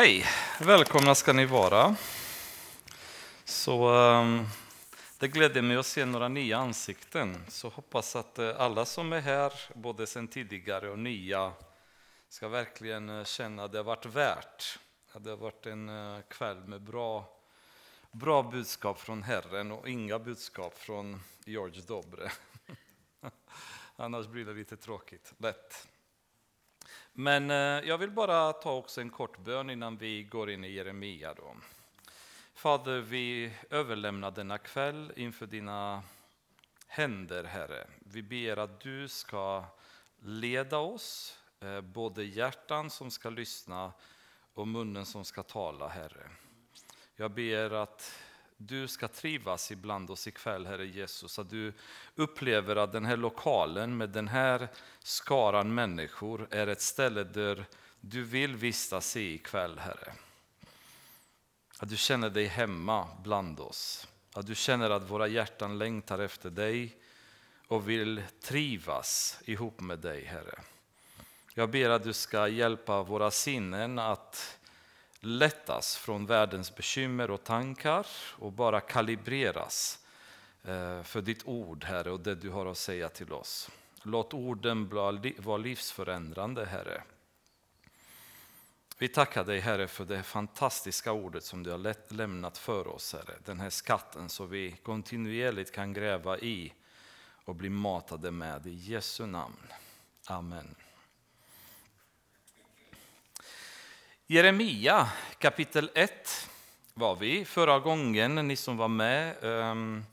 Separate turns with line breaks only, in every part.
Hej, välkomna ska ni vara. Så, um, det gläder mig att se några nya ansikten. Så hoppas att eh, alla som är här, både sen tidigare och nya, ska verkligen eh, känna att det har varit värt. Att det har varit en eh, kväll med bra, bra budskap från Herren och inga budskap från George Dobre. Annars blir det lite tråkigt, lätt. Men eh, jag vill bara ta också en kort bön innan vi går in i Jeremia. Då. Fader, vi överlämnar denna kväll inför dina händer, Herre. Vi ber att du ska leda oss, eh, både hjärtan som ska lyssna och munnen som ska tala, Herre. Jag ber att du ska trivas ibland oss ikväll, Herre Jesus. Att du upplever att den här lokalen med den här skaran människor är ett ställe där du vill vistas i ikväll, Herre. Att du känner dig hemma bland oss. Att du känner att våra hjärtan längtar efter dig och vill trivas ihop med dig, Herre. Jag ber att du ska hjälpa våra sinnen att lättas från världens bekymmer och tankar och bara kalibreras eh, för ditt ord, Herre, och det du har att säga till oss. Låt orden vara livsförändrande, Herre. Vi tackar dig, Herre, för det fantastiska ordet som du har lämnat för oss, Herre. Den här skatten som vi kontinuerligt kan gräva i och bli matade med. I Jesu namn. Amen. Jeremia kapitel 1 var vi förra gången, ni som var med. Um,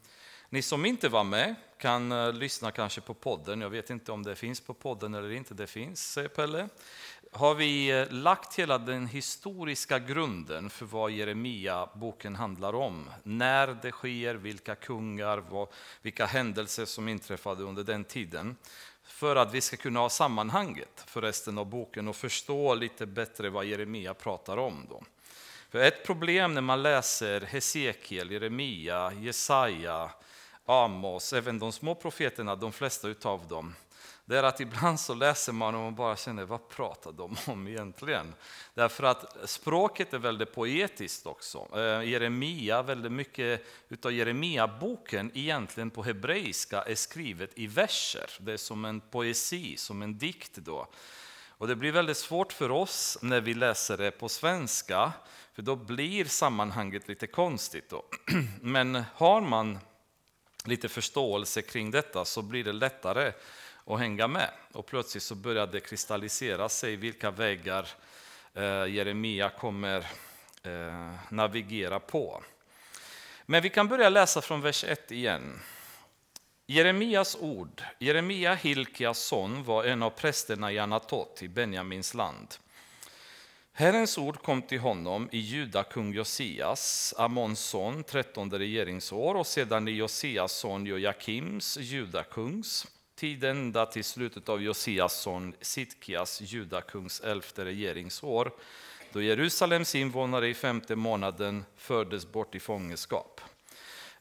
ni som inte var med kan uh, lyssna kanske på podden. Jag vet inte om det finns på podden eller inte. Det finns, säger Pelle. Har vi uh, lagt hela den historiska grunden för vad Jeremia-boken handlar om. När det sker, vilka kungar, vad, vilka händelser som inträffade under den tiden för att vi ska kunna ha sammanhanget för resten av boken och förstå lite bättre vad Jeremia pratar om. Då. För ett problem när man läser Hesekiel, Jeremia, Jesaja, Amos, även de små profeterna, de flesta utav dem, det är att ibland så läser man och man bara känner, vad pratar de om egentligen? Därför att språket är väldigt poetiskt också. Eh, Jeremia, väldigt mycket utav Jeremia-boken egentligen på hebreiska är skrivet i verser. Det är som en poesi, som en dikt då. Och det blir väldigt svårt för oss när vi läser det på svenska, för då blir sammanhanget lite konstigt. Då. Men har man lite förståelse kring detta så blir det lättare och hänga med. Och plötsligt så började det kristallisera sig vilka vägar eh, Jeremia kommer eh, navigera på. Men vi kan börja läsa från vers 1 igen. Jeremias ord. Jeremia, Hilkias son, var en av prästerna i Anatot i Benjamins land. Herrens ord kom till honom i Juda kung Josias, Amons son, trettonde regeringsår och sedan i Josias son Joakims, judakungs tid ända till slutet av Josias son Sitkias, judakungs elfte regeringsår, då Jerusalems invånare i femte månaden fördes bort i fångenskap.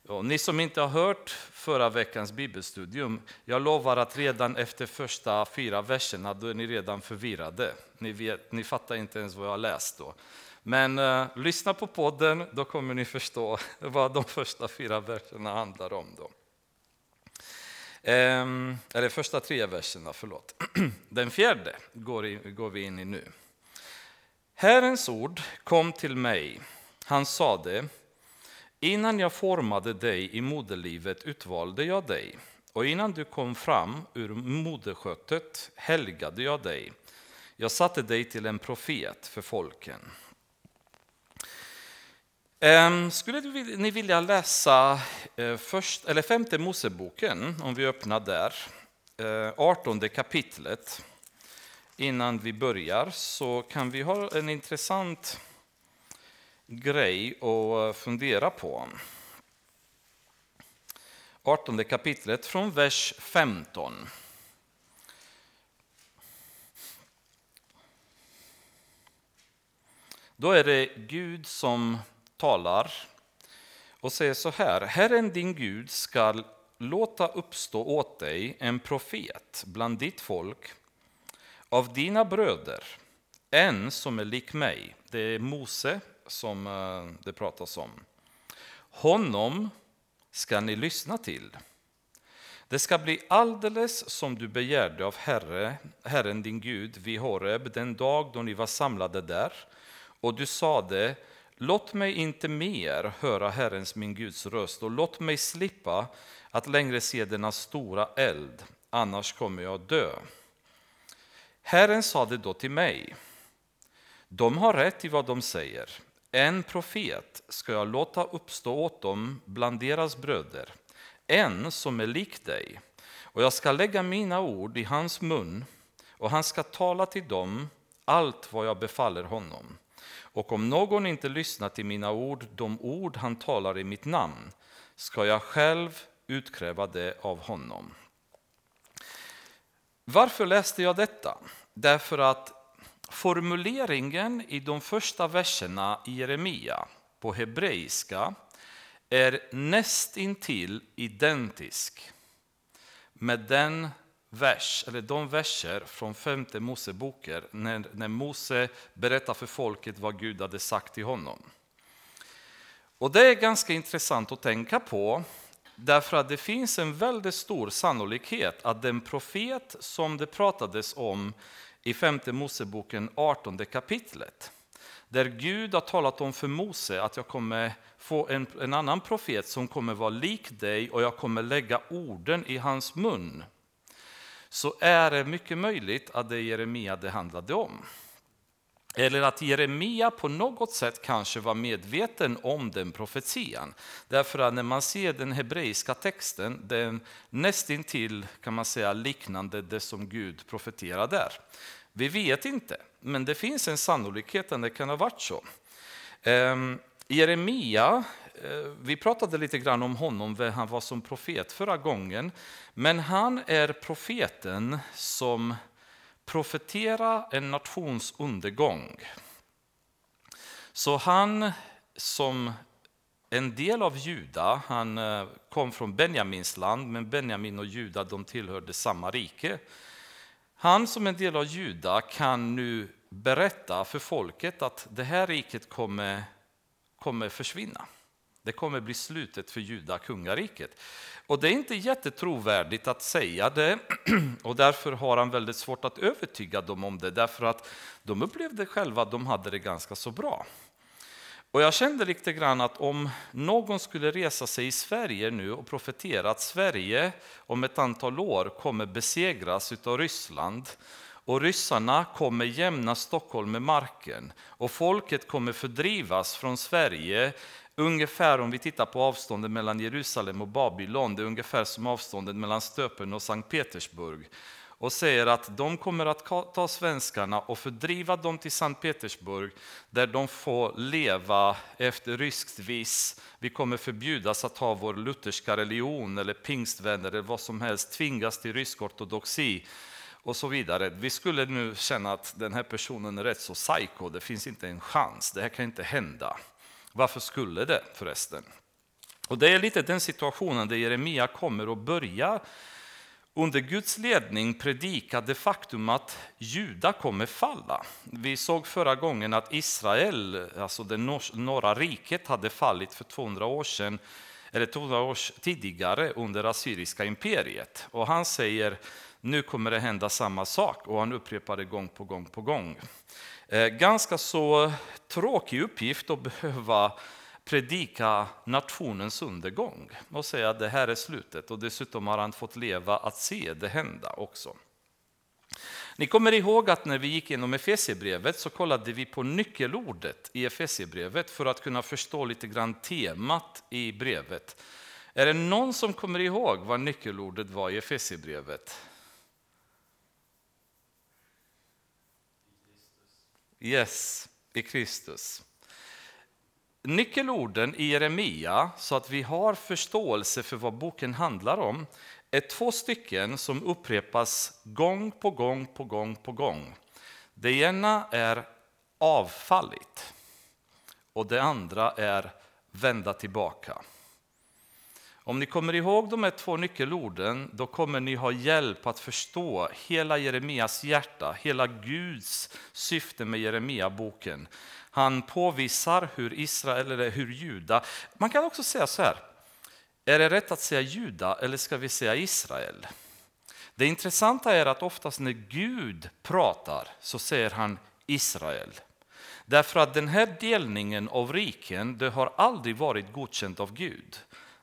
Och ni som inte har hört förra veckans bibelstudium, jag lovar att redan efter första fyra verserna då är ni redan förvirrade. Ni, vet, ni fattar inte ens vad jag har läst då. Men eh, lyssna på podden, då kommer ni förstå vad de första fyra verserna handlar om. Då. Ehm, eller första tre verserna, förlåt. Den fjärde går, i, går vi in i nu. Herrens ord kom till mig. Han sade, innan jag formade dig i moderlivet utvalde jag dig och innan du kom fram ur modersköttet helgade jag dig. Jag satte dig till en profet för folken. Ehm, skulle ni vilja läsa eh, först, eller femte Moseboken, om vi öppnar där, eh, 18 kapitlet. Innan vi börjar så kan vi ha en intressant grej att eh, fundera på. 18 kapitlet från vers 15. Då är det Gud som talar och säger så här. Herren din Gud skall låta uppstå åt dig en profet bland ditt folk av dina bröder, en som är lik mig. Det är Mose som eh, det pratas om. Honom ska ni lyssna till. Det ska bli alldeles som du begärde av Herre, Herren din Gud vid Horeb den dag då ni var samlade där. Och du sade, låt mig inte mer höra Herrens min Guds röst och låt mig slippa att längre se denna stora eld, annars kommer jag dö. Herren sade då till mig, de har rätt i vad de säger. En profet ska jag låta uppstå åt dem bland deras bröder, en som är lik dig. Och jag ska lägga mina ord i hans mun, och han ska tala till dem allt vad jag befaller honom. Och om någon inte lyssnar till mina ord, de ord han talar i mitt namn, ska jag själv utkräva det av honom. Varför läste jag detta? Därför att formuleringen i de första verserna i Jeremia på hebreiska är nästintill identisk med den vers, eller de verser från femte Moseboken när, när Mose berättar för folket vad Gud hade sagt till honom. Och Det är ganska intressant att tänka på därför att det finns en väldigt stor sannolikhet att den profet som det pratades om i femte Moseboken 18 kapitlet där Gud har talat om för Mose att jag kommer få en, en annan profet som kommer vara lik dig och jag kommer lägga orden i hans mun så är det mycket möjligt att det är Jeremia det handlade om. Eller att Jeremia på något sätt kanske var medveten om den profetian. Därför att när man ser den hebreiska texten, den nästintill kan man säga liknande det som Gud profeterar där. Vi vet inte, men det finns en sannolikhet att det kan ha varit så. Ehm, Jeremia, Eh, vi pratade lite grann om honom, vem han var som profet förra gången. Men han är profeten som profeterar en nations undergång. Så han som en del av Juda, han eh, kom från Benjamins land, men Benjamin och Juda de tillhörde samma rike. Han som en del av Juda kan nu berätta för folket att det här riket kommer, kommer försvinna. Det kommer bli slutet för Juda, kungariket. Och det är inte jättetrovärdigt att säga det och därför har han väldigt svårt att övertyga dem om det därför att de upplevde själva att de hade det ganska så bra. Och jag kände lite grann att om någon skulle resa sig i Sverige nu och profetera att Sverige om ett antal år kommer besegras av Ryssland och ryssarna kommer jämna Stockholm med marken och folket kommer fördrivas från Sverige Ungefär om vi tittar på avståndet mellan Jerusalem och Babylon, det är ungefär som avståndet mellan Stöpen och Sankt Petersburg och säger att de kommer att ta svenskarna och fördriva dem till Sankt Petersburg där de får leva efter ryskt vis. Vi kommer förbjudas att ha vår lutherska religion eller pingstvänner eller vad som helst, tvingas till rysk ortodoxi och så vidare. Vi skulle nu känna att den här personen är rätt så psycho, det finns inte en chans, det här kan inte hända. Varför skulle det förresten? Och det är lite den situationen där Jeremia kommer att börja under Guds ledning predika det faktum att Juda kommer falla. Vi såg förra gången att Israel, alltså det norra riket, hade fallit för 200 år sedan, eller 200 år tidigare under Assyriska imperiet. Och han säger nu kommer det hända samma sak och han upprepar det gång på gång på gång. Eh, ganska så tråkig uppgift att behöva predika nationens undergång och säga att det här är slutet och dessutom har han fått leva att se det hända också. Ni kommer ihåg att när vi gick igenom Efesierbrevet så kollade vi på nyckelordet i Efesierbrevet för att kunna förstå lite grann temat i brevet. Är det någon som kommer ihåg vad nyckelordet var i Efesierbrevet? Yes, i Kristus. Nyckelorden i Jeremia, så att vi har förståelse för vad boken handlar om, är två stycken som upprepas gång på gång på gång på gång. Det ena är avfallit och det andra är vända tillbaka. Om ni kommer ihåg de här två nyckelorden, då kommer ni ha hjälp att förstå hela Jeremias hjärta, hela Guds syfte med Jeremia-boken. Han påvisar hur Israel, eller hur Juda, man kan också säga så här, är det rätt att säga Juda eller ska vi säga Israel? Det intressanta är att oftast när Gud pratar så säger han Israel. Därför att den här delningen av riken det har aldrig varit godkänt av Gud.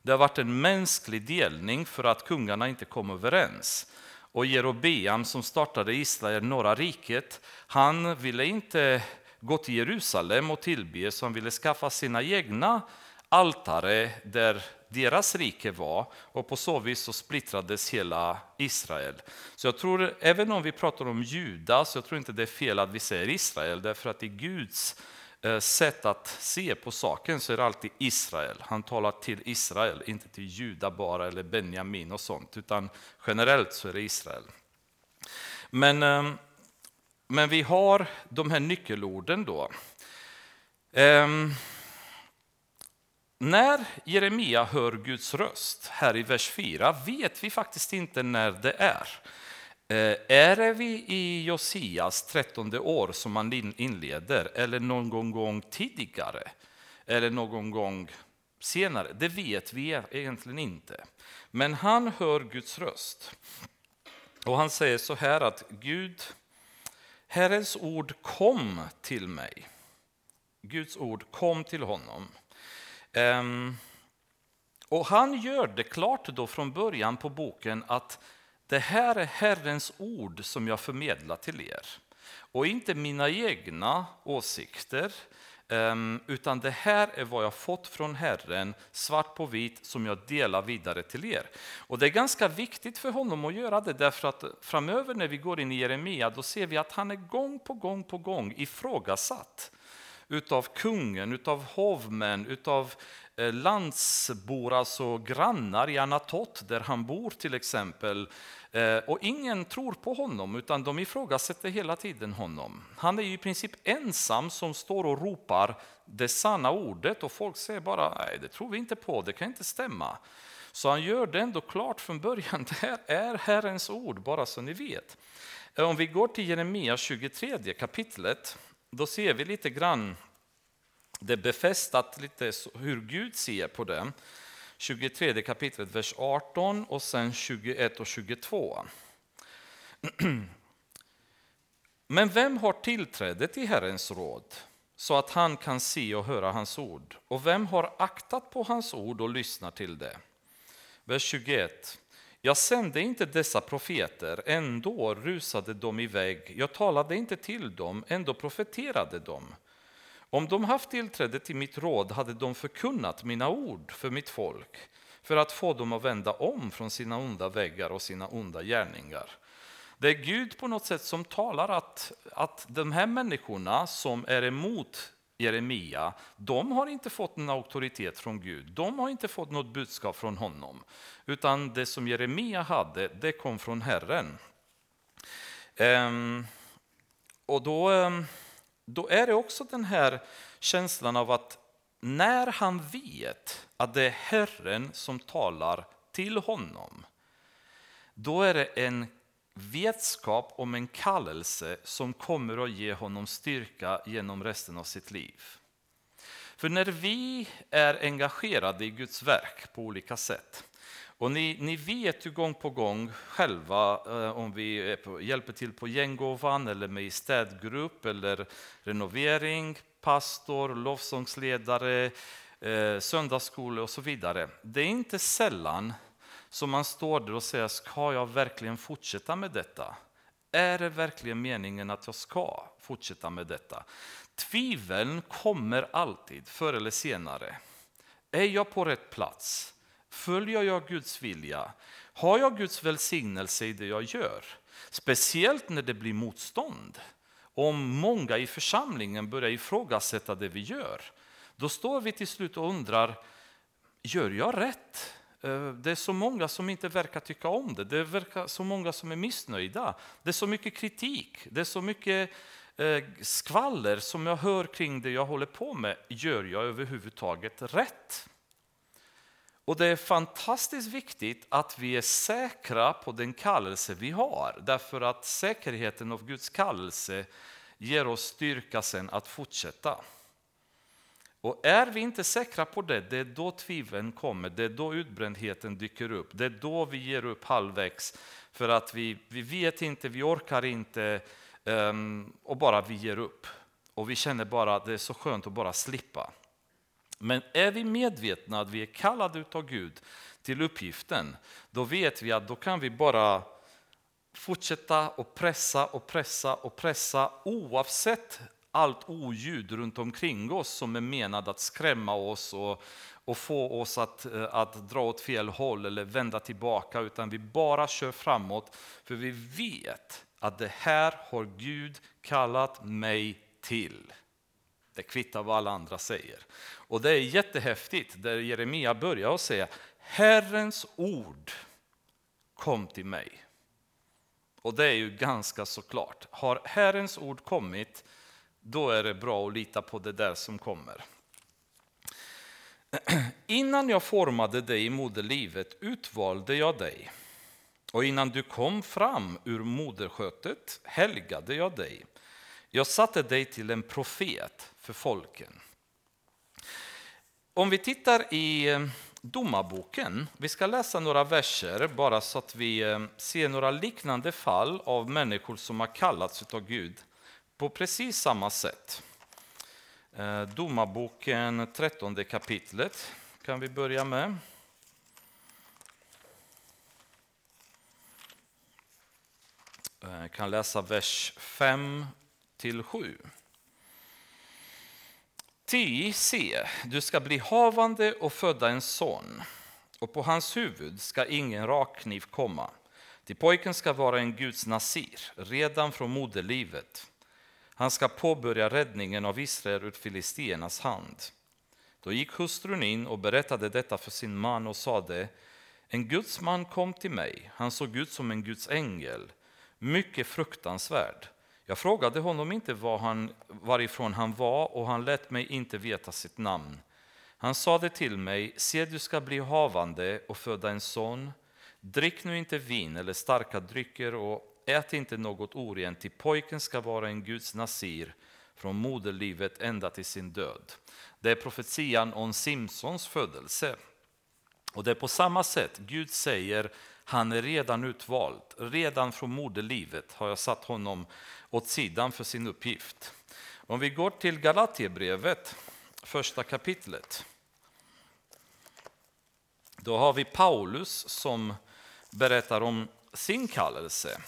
Det har varit en mänsklig delning för att kungarna inte kom överens. Och Jerobeam som startade Israel, norra riket, han ville inte gå till Jerusalem och tillbe, så han ville skaffa sina egna altare där deras rike var och på så vis så splittrades hela Israel. Så jag tror, även om vi pratar om Juda, så jag tror inte det är fel att vi säger Israel, därför att i Guds Eh, sätt att se på saken så är det alltid Israel. Han talar till Israel, inte till Juda bara eller Benjamin och sånt, utan generellt så är det Israel. Men, eh, men vi har de här nyckelorden då. Ehm, när Jeremia hör Guds röst här i vers 4 vet vi faktiskt inte när det är. Eh, är är vi i Josias trettonde år som man inleder eller någon gång tidigare? Eller någon gång senare? Det vet vi e-, egentligen inte. Men han hör Guds röst. Och han säger så här att Gud, Herrens ord kom till mig. Guds ord kom till honom. Ehm, och han gör det klart då från början på boken att det här är Herrens ord som jag förmedlar till er. Och inte mina egna åsikter, ehm, utan det här är vad jag fått från Herren, svart på vitt, som jag delar vidare till er. Och det är ganska viktigt för honom att göra det, därför att framöver när vi går in i Jeremia, då ser vi att han är gång på gång på gång ifrågasatt utav kungen, utav hovmän, utav Eh, landsbor, alltså grannar i Anatot där han bor till exempel. Eh, och ingen tror på honom utan de ifrågasätter hela tiden honom. Han är i princip ensam som står och ropar det sanna ordet och folk säger bara nej det tror vi inte på, det kan inte stämma. Så han gör det ändå klart från början, det här är Herrens ord, bara så ni vet. Eh, om vi går till Jeremia 23 kapitlet då ser vi lite grann det befästat lite hur Gud ser på det. 23 kapitlet, vers 18 och sen 21 och 22. Men vem har tillträde till Herrens råd så att han kan se och höra hans ord? Och vem har aktat på hans ord och lyssnat till det? Vers 21. Jag sände inte dessa profeter, ändå rusade de iväg. Jag talade inte till dem, ändå profeterade de. Om de haft tillträde till mitt råd hade de förkunnat mina ord för mitt folk för att få dem att vända om från sina onda väggar och sina onda gärningar. Det är Gud på något sätt som talar att, att de här människorna som är emot Jeremia, de har inte fått någon auktoritet från Gud. De har inte fått något budskap från honom. Utan det som Jeremia hade, det kom från Herren. Ehm, och då, ehm, då är det också den här känslan av att när han vet att det är Herren som talar till honom, då är det en vetskap om en kallelse som kommer att ge honom styrka genom resten av sitt liv. För när vi är engagerade i Guds verk på olika sätt, och ni, ni vet ju gång på gång själva eh, om vi på, hjälper till på gänggåvan eller med i städgrupp eller renovering, pastor, lovsångsledare, eh, söndagsskola och så vidare. Det är inte sällan som man står där och säger, ska jag verkligen fortsätta med detta? Är det verkligen meningen att jag ska fortsätta med detta? Tviveln kommer alltid, förr eller senare. Är jag på rätt plats? Följer jag Guds vilja? Har jag Guds välsignelse i det jag gör? Speciellt när det blir motstånd. Om många i församlingen börjar ifrågasätta det vi gör, då står vi till slut och undrar, gör jag rätt? Eh, det är så många som inte verkar tycka om det. Det verkar så många som är missnöjda. Det är så mycket kritik. Det är så mycket eh, skvaller som jag hör kring det jag håller på med. Gör jag överhuvudtaget rätt? Och det är fantastiskt viktigt att vi är säkra på den kallelse vi har. Därför att säkerheten av Guds kallelse ger oss styrka sen att fortsätta. Och är vi inte säkra på det, det är då tvivlen kommer, det är då utbrändheten dyker upp, det är då vi ger upp halvvägs för att vi, vi vet inte, vi orkar inte um, och bara vi ger upp. Och vi känner bara att det är så skönt att bara slippa. Men är vi medvetna att vi är kallade av Gud till uppgiften, då vet vi att då kan vi bara fortsätta och pressa och pressa och pressa oavsett allt oljud runt omkring oss som är menad att skrämma oss och, och få oss att, eh, att dra åt fel håll eller vända tillbaka, utan vi bara kör framåt för vi vet att det här har Gud kallat mig till. Det kvittar vad alla andra säger. Och det är jättehäftigt där Jeremia börjar och säga Herrens ord kom till mig. Och det är ju ganska så klart. Har Herrens ord kommit, då är det bra att lita på det där som kommer. Innan jag formade dig i moderlivet utvalde jag dig. Och innan du kom fram ur moderskötet helgade jag dig. Jag satte dig till en profet för folken. Om vi tittar i eh, Domarboken, vi ska läsa några verser bara så att vi eh, ser några liknande fall av människor som har kallats av Gud på precis samma sätt. Eh, Domarboken 13 kapitlet kan vi börja med. Jag kan läsa vers 5 till 7. Ty, se, du ska bli havande och föda en son, och på hans huvud ska ingen rakkniv komma. Till pojken ska vara en Guds nasir, redan från moderlivet. Han ska påbörja räddningen av Israel ur filistiernas hand. Då gick hustrun in och berättade detta för sin man och sade, en Guds man kom till mig, han såg ut som en Guds ängel, mycket fruktansvärd. Jag frågade honom inte var han, varifrån han var och han lät mig inte veta sitt namn. Han sade till mig, se du ska bli havande och föda en son. Drick nu inte vin eller starka drycker och ät inte något orent, till pojken ska vara en Guds nasir från moderlivet ända till sin död. Det är profetian om Simsons födelse. Och det är på samma sätt Gud säger han är redan utvald. Redan från moderlivet har jag satt honom åt sidan för sin uppgift. Om vi går till Galaterbrevet, första kapitlet. Då har vi Paulus som berättar om sin kallelse.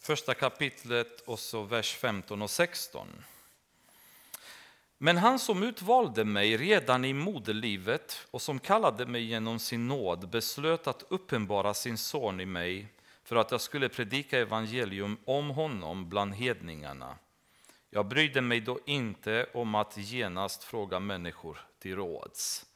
Första kapitlet och så vers 15 och 16. Men han som utvalde mig redan i moderlivet och som kallade mig genom sin nåd beslöt att uppenbara sin son i mig för att jag skulle predika evangelium om honom bland hedningarna. Jag brydde mig då inte om att genast fråga människor till råds.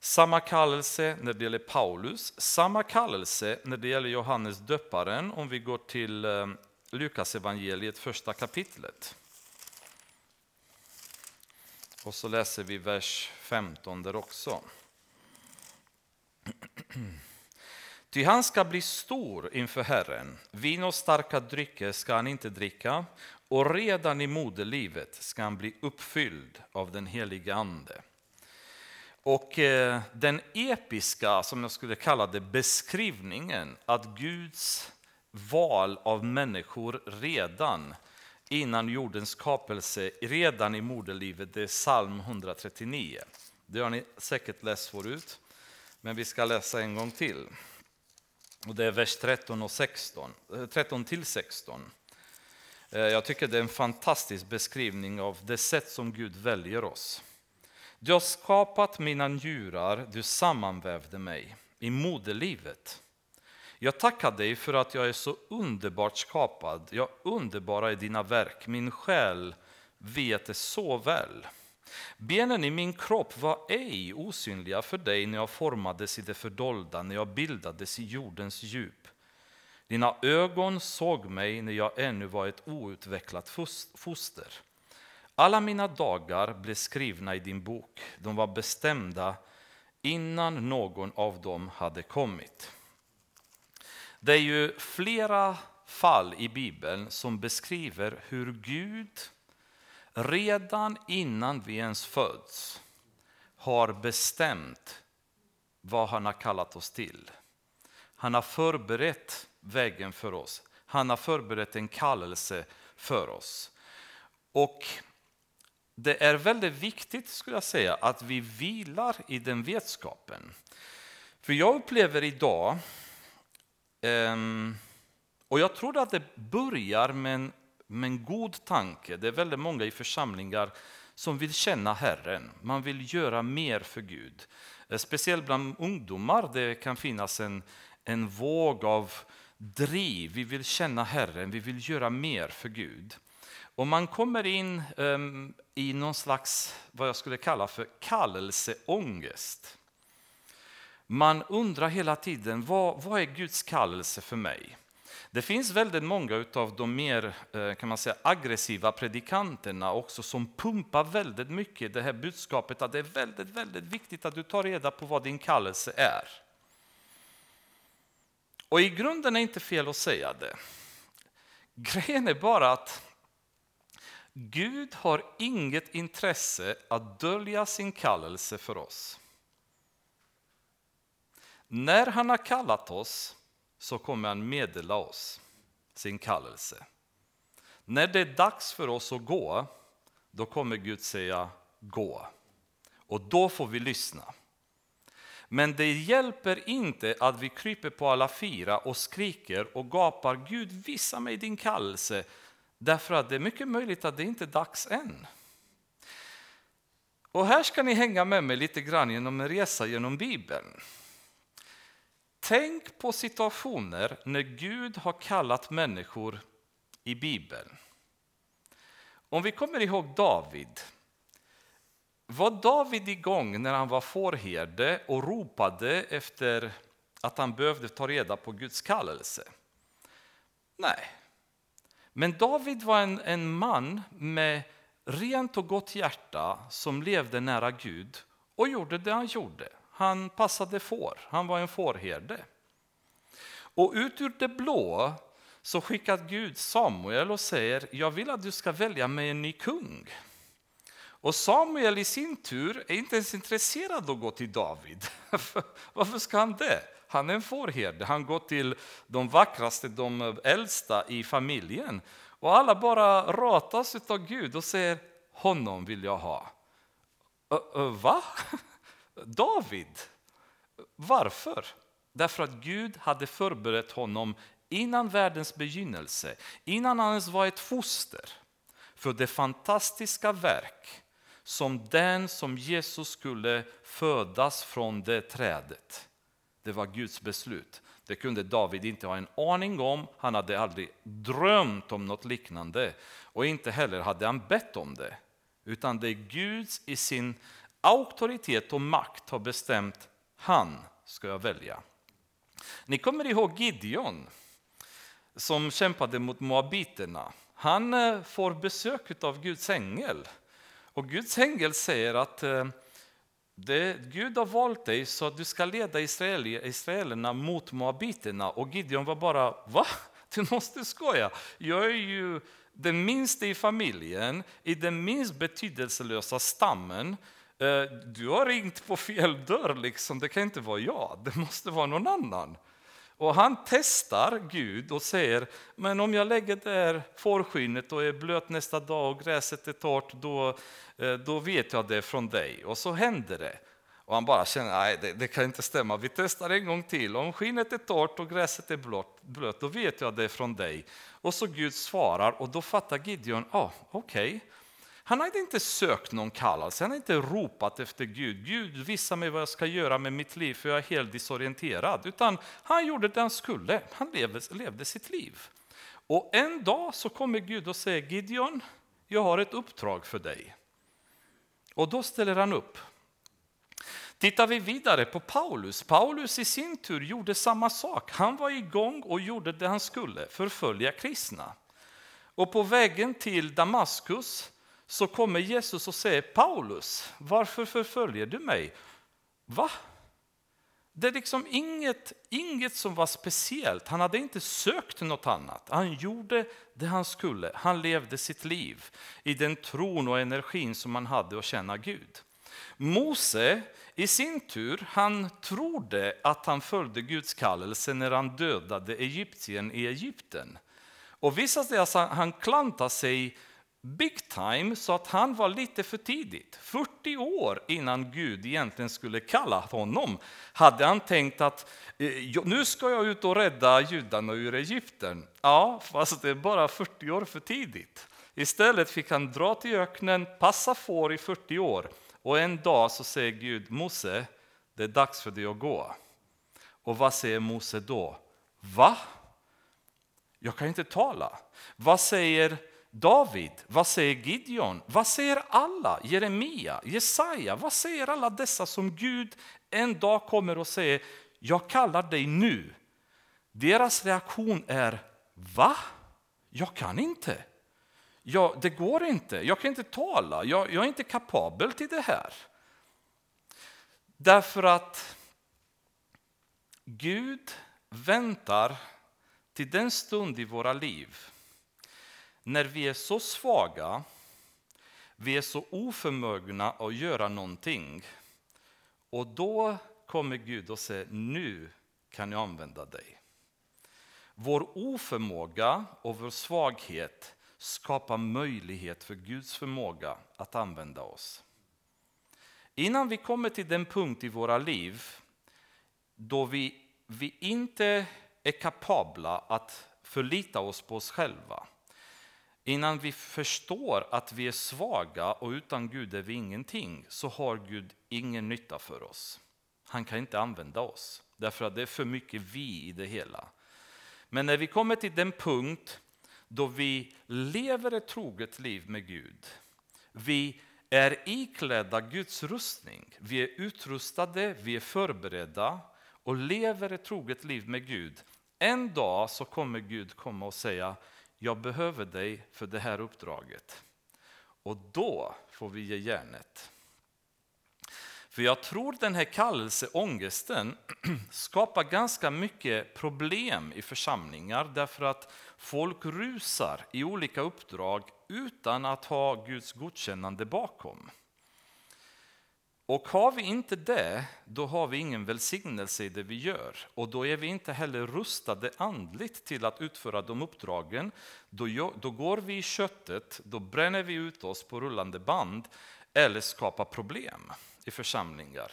Samma kallelse när det gäller Paulus, samma kallelse när det gäller Johannes döparen om vi går till eh, Lukas evangeliet första kapitlet. Och så läser vi vers 15 där också. Ty han ska bli stor inför Herren, vin och starka drycker ska han inte dricka, och redan i moderlivet ska han bli uppfylld av den helige Ande. Och eh, den episka, som jag skulle kalla det, beskrivningen att Guds val av människor redan innan jordens skapelse, redan i moderlivet, det är psalm 139. Det har ni säkert läst förut, men vi ska läsa en gång till. Och det är vers 13, och 16, 13 eh, till 16. Eh, jag tycker det är en fantastisk beskrivning av det sätt som Gud väljer oss. Du har skapat mina njurar, du sammanvävde mig i moderlivet. Jag tackar dig för att jag är så underbart skapad. Jag underbara är dina verk. Min själ vet det så väl. Benen i min kropp var ej osynliga för dig när jag formades i det fördolda, när jag bildades i jordens djup. Dina ögon såg mig när jag ännu var ett outvecklat foster. Alla mina dagar blev skrivna i din bok. De var bestämda innan någon av dem hade kommit. Det är ju flera fall i Bibeln som beskriver hur Gud redan innan vi ens föds har bestämt vad han har kallat oss till. Han har förberett vägen för oss. Han har förberett en kallelse för oss. Och det är väldigt viktigt skulle jag säga att vi vilar i den vetskapen. För jag upplever idag, ehm, och jag tror att det börjar med en, men god tanke. Det är väldigt många i församlingar som vill känna Herren. Man vill göra mer för Gud. Eh, speciellt bland ungdomar det kan finnas en, en våg av driv. Vi vill känna Herren, vi vill göra mer för Gud. Och man kommer in um, i någon slags, vad jag skulle kalla för kallelseångest. Man undrar hela tiden, vad, vad är Guds kallelse för mig? Det finns väldigt många av de mer eh, kan man säga, aggressiva predikanterna också som pumpar väldigt mycket det här budskapet att det är väldigt, väldigt viktigt att du tar reda på vad din kallelse är. Och i grunden är det inte fel att säga det. Grejen är bara att Gud har inget intresse att dölja sin kallelse för oss. När han har kallat oss så kommer han meddela oss sin kallelse. När det är dags för oss att gå, då kommer Gud säga gå. Och då får vi lyssna. Men det hjälper inte att vi kryper på alla fyra och skriker och gapar Gud visa mig din kallelse. Därför att det är mycket möjligt att det inte är dags än. Och här ska ni hänga med mig lite grann genom en resa genom Bibeln. Tänk på situationer när Gud har kallat människor i Bibeln. Om vi kommer ihåg David. Var David igång när han var fårherde och ropade efter att han behövde ta reda på Guds kallelse? Nej. Men David var en, en man med rent och gott hjärta som levde nära Gud och gjorde det han gjorde. Han passade får, han var en fårherde. Och ut ur det blå så skickar Gud Samuel och säger, jag vill att du ska välja mig en ny kung. Och Samuel i sin tur är inte ens intresserad av att gå till David. Varför ska han det? Han är en fårherde, han går till de vackraste, de äldsta i familjen. Och alla bara ratas av Gud och säger, honom vill jag ha. Va? David. Varför? Därför att Gud hade förberett honom innan världens begynnelse, innan han ens var ett foster, för det fantastiska verk som den som Jesus skulle födas från det trädet. Det var Guds beslut. Det kunde David inte ha en aning om, han hade aldrig drömt om något liknande och inte heller hade han bett om det. Utan det är Guds, i sin auktoritet och makt har bestämt, han ska jag välja. Ni kommer ihåg Gideon som kämpade mot moabiterna. Han eh, får besök av Guds ängel. Och Guds ängel säger att eh, det, Gud har valt dig så att du ska leda Israel, israelerna mot moabiterna. Och Gideon var bara, va? Du måste skoja. Jag är ju den minsta i familjen, i den minst betydelselösa stammen. Eh, du har ringt på fel dörr, liksom. det kan inte vara jag, det måste vara någon annan. Och han testar Gud och säger, men om jag lägger där fårskinnet och är blöt nästa dag och gräset är torrt, då, eh, då vet jag det från dig. Och så händer det. Och han bara känner, nej det, det, kan inte stämma, vi testar en gång till. Om skinnet är torrt och gräset är blött, blöt, då vet jag det från dig. Och så Gud svarar och då fattar Gideon, ah, okej. Okay. Han hade inte sökt någon kallelse, han hade inte ropat efter Gud. Gud, visa mig vad jag ska göra med mitt liv för jag är helt disorienterad. Utan han gjorde det han skulle, han levde, levde sitt liv. Och en dag så kommer Gud och säger Gideon, jag har ett uppdrag för dig. Och då ställer han upp. Tittar vi vidare på Paulus. Paulus i sin tur gjorde samma sak. Han var igång och gjorde det han skulle, förfölja kristna. Och på vägen till Damaskus så kommer Jesus och säger Paulus, varför förföljer du mig? Va? Det är liksom inget, inget som var speciellt. Han hade inte sökt något annat. Han gjorde det han skulle. Han levde sitt liv i den tron och energin som han hade att känna Gud. Mose i sin tur, han trodde att han följde Guds kallelse när han dödade egyptiern i Egypten. Och visade sig att han klantade sig big time så att han var lite för tidigt. 40 år innan Gud egentligen skulle kalla honom hade han tänkt att eh, nu ska jag ut och rädda judarna ur Egypten. Ja, fast det är bara 40 år för tidigt. Istället fick han dra till öknen, passa får i 40 år och en dag så säger Gud Mose, det är dags för dig att gå. Och vad säger Mose då? Va? Jag kan inte tala. Vad säger David, vad säger Gideon, vad säger alla, Jeremia, Jesaja, vad säger alla dessa som Gud en dag kommer och säger, jag kallar dig nu. Deras reaktion är, va? Jag kan inte. Ja, det går inte, jag kan inte tala, jag, jag är inte kapabel till det här. Därför att Gud väntar till den stund i våra liv när vi är så svaga, vi är så oförmögna att göra någonting. Och då kommer Gud och säger, nu kan jag använda dig. Vår oförmåga och vår svaghet skapar möjlighet för Guds förmåga att använda oss. Innan vi kommer till den punkt i våra liv då vi, vi inte är kapabla att förlita oss på oss själva Innan vi förstår att vi är svaga och utan Gud är vi ingenting, så har Gud ingen nytta för oss. Han kan inte använda oss, därför att det är för mycket vi i det hela. Men när vi kommer till den punkt då vi lever ett troget liv med Gud, vi är iklädda Guds rustning, vi är utrustade, vi är förberedda och lever ett troget liv med Gud. En dag så kommer Gud komma och säga jag behöver dig för det här uppdraget. Och då får vi ge järnet. För jag tror den här kallelseångesten skapar ganska mycket problem i församlingar därför att folk rusar i olika uppdrag utan att ha Guds godkännande bakom. Och har vi inte det, då har vi ingen välsignelse i det vi gör. Och då är vi inte heller rustade andligt till att utföra de uppdragen. Då, då går vi i köttet, då bränner vi ut oss på rullande band eller skapar problem i församlingar.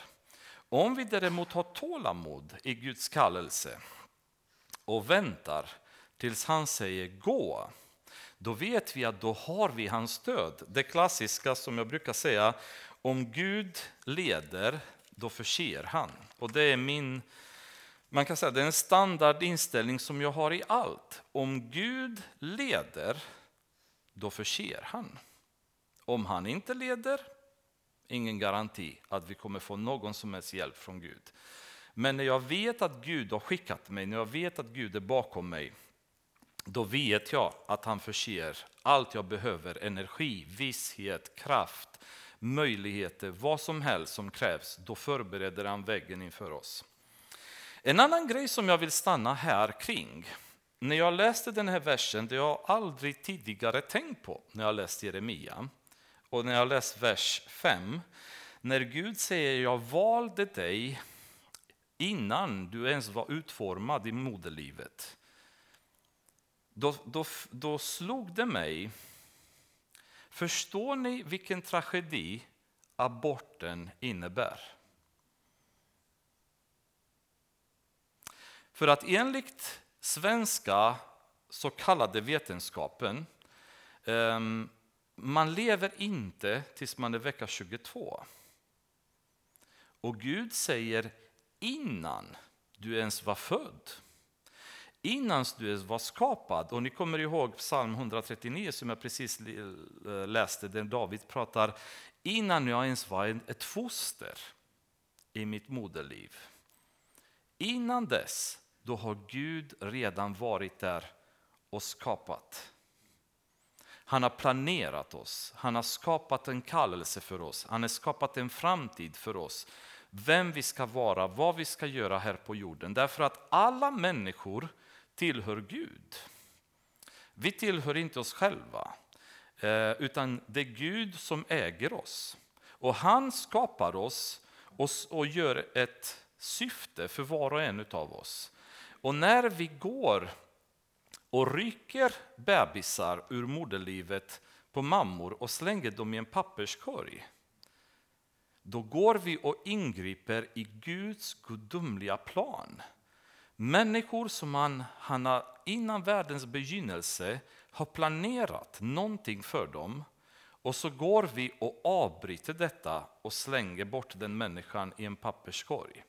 Om vi däremot har tålamod i Guds kallelse och väntar tills han säger gå, då vet vi att då har vi hans stöd. Det klassiska som jag brukar säga, om Gud leder, då förser han. Och det är min, man kan säga det är en standardinställning som jag har i allt. Om Gud leder, då förser han. Om han inte leder, ingen garanti att vi kommer få någon som helst hjälp från Gud. Men när jag vet att Gud har skickat mig, när jag vet att Gud är bakom mig, då vet jag att han förser allt jag behöver, energi, visshet, kraft, möjligheter, vad som helst som krävs, då förbereder han väggen inför oss. En annan grej som jag vill stanna här kring, när jag läste den här versen, det jag aldrig tidigare tänkt på när jag läst Jeremia, och när jag läst vers 5, när Gud säger jag valde dig innan du ens var utformad i moderlivet. Då, då, då slog det mig Förstår ni vilken tragedi aborten innebär? För att enligt svenska så kallade vetenskapen, ehm, man lever inte tills man är vecka 22. Och Gud säger innan du ens var född innan du var skapad. Och ni kommer ihåg psalm 139 som jag precis eh, läste, där David pratar innan jag ens var ett foster i mitt moderliv. Innan dess, då har Gud redan varit där och skapat. Han har planerat oss, han har skapat en kallelse för oss, han har skapat en framtid för oss. Vem vi ska vara, vad vi ska göra här på jorden. Därför att alla människor tillhör Gud. Vi tillhör inte oss själva, eh, utan det är Gud som äger oss. Och han skapar oss och gör ett syfte för var och en av oss. Och när vi går och rycker bebisar ur moderlivet på mammor och slänger dem i en papperskorg, då går vi och ingriper i Guds gudomliga plan. Människor som han, han har innan världens begynnelse har planerat någonting för dem och så går vi och avbryter detta och slänger bort den människan i en papperskorg.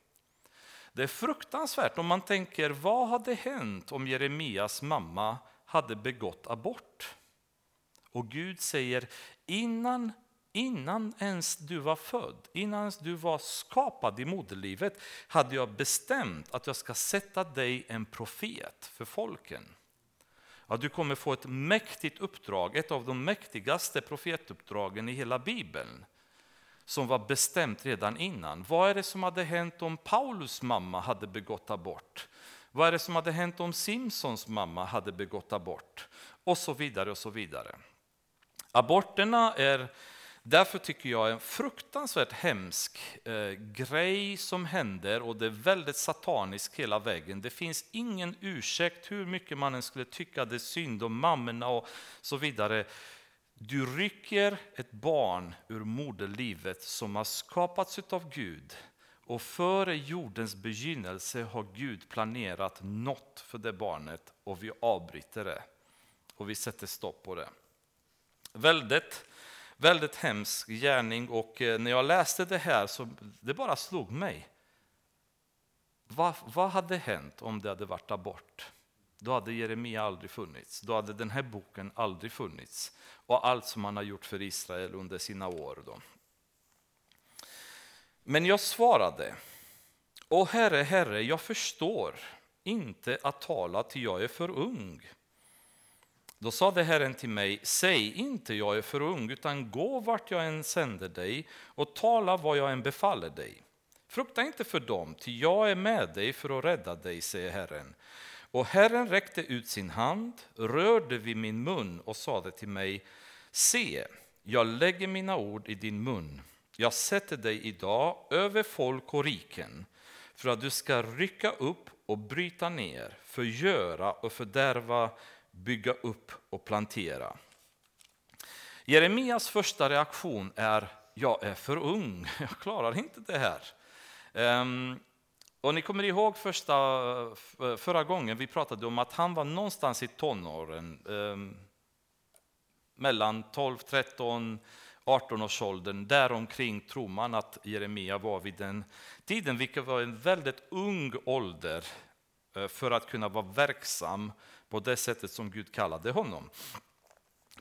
Det är fruktansvärt om man tänker, vad hade hänt om Jeremias mamma hade begått abort? Och Gud säger, innan, innan ens du var född, innan ens du var skapad i moderlivet, hade jag bestämt att jag ska sätta dig en profet för folken. Ja, du kommer få ett mäktigt uppdrag, ett av de mäktigaste profetuppdragen i hela Bibeln som var bestämt redan innan. Vad är det som hade hänt om Paulus mamma hade begått abort? Vad är det som hade hänt om Simpsons mamma hade begått abort? Och så vidare och så vidare. Aborterna är därför tycker jag en fruktansvärt hemsk eh, grej som händer och det är väldigt sataniskt hela vägen. Det finns ingen ursäkt hur mycket man än skulle tycka det är synd om mammorna och så vidare. Du rycker ett barn ur moderlivet som har skapats av Gud och före jordens begynnelse har Gud planerat något för det barnet och vi avbryter det och vi sätter stopp på det. Väldigt, väldigt hemsk gärning och eh, när jag läste det här så det bara slog mig. Vad, vad hade hänt om det hade varit abort? Då hade Jeremia aldrig funnits. Då hade den här boken aldrig funnits. Och allt som han har gjort för Israel under sina år. Då. Men jag svarade, Åh Herre, Herre, jag förstår inte att tala till jag är för ung. Då sade Herren till mig, säg inte jag är för ung, utan gå vart jag än sänder dig och tala vad jag än befaller dig. Frukta inte för dem, ty jag är med dig för att rädda dig, säger Herren. Och Herren räckte ut sin hand, rörde vid min mun och sade till mig, se, jag lägger mina ord i din mun. Jag sätter dig idag över folk och riken för att du ska rycka upp och bryta ner, förgöra och fördärva, bygga upp och plantera. Jeremias första reaktion är, jag är för ung, jag klarar inte det här. Ehm, och ni kommer ihåg första, förra gången vi pratade om att han var någonstans i tonåren, ehm, mellan 12, 13, 18 års åldern. Däromkring tror man att Jeremia var vid den tiden, vilket var en väldigt ung ålder eh, för att kunna vara verksam på det sättet som Gud kallade honom.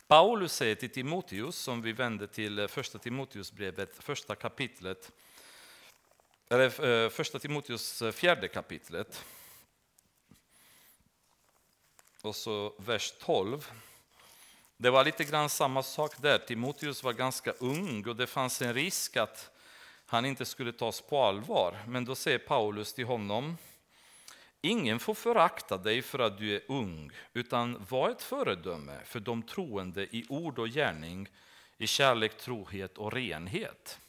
Paulus säger till Timoteus, som vi vänder till första Timoteusbrevet, första kapitlet, eller eh, första Timoteus eh, fjärde kapitlet. Och så vers 12. Det var lite grann samma sak där. Timoteus var ganska ung och det fanns en risk att han inte skulle tas på allvar. Men då säger Paulus till honom, ingen får förakta dig för att du är ung, utan var ett föredöme för de troende i ord och gärning, i kärlek, trohet och renhet.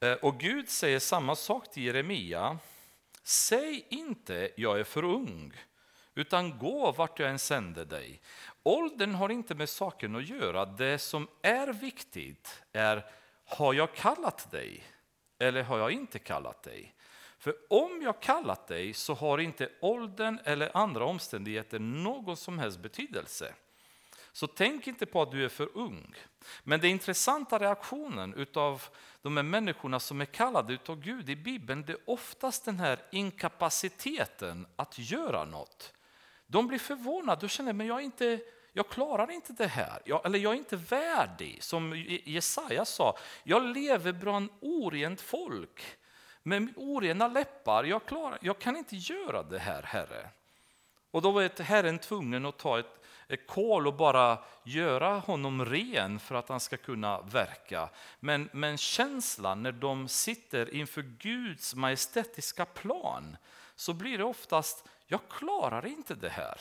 Eh, och Gud säger samma sak till Jeremia. Säg inte jag är för ung, utan gå vart jag än sänder dig. Åldern har inte med saken att göra. Det som är viktigt är, har jag kallat dig eller har jag inte kallat dig? För om jag kallat dig så har inte åldern eller andra omständigheter någon som helst betydelse. Så tänk inte på att du är för ung. Men den intressanta reaktionen av de här människorna som är kallade av Gud i Bibeln, det är oftast den här inkapaciteten att göra något. De blir förvånade och känner, men jag, inte, jag klarar inte det här. Jag, eller jag är inte värdig. Som Jesaja sa, jag lever bland orent folk med orena läppar. Jag, klarar, jag kan inte göra det här, Herre. Och då var Herren tvungen att ta ett kol och bara göra honom ren för att han ska kunna verka. Men, men känslan när de sitter inför Guds majestätiska plan så blir det oftast, jag klarar inte det här.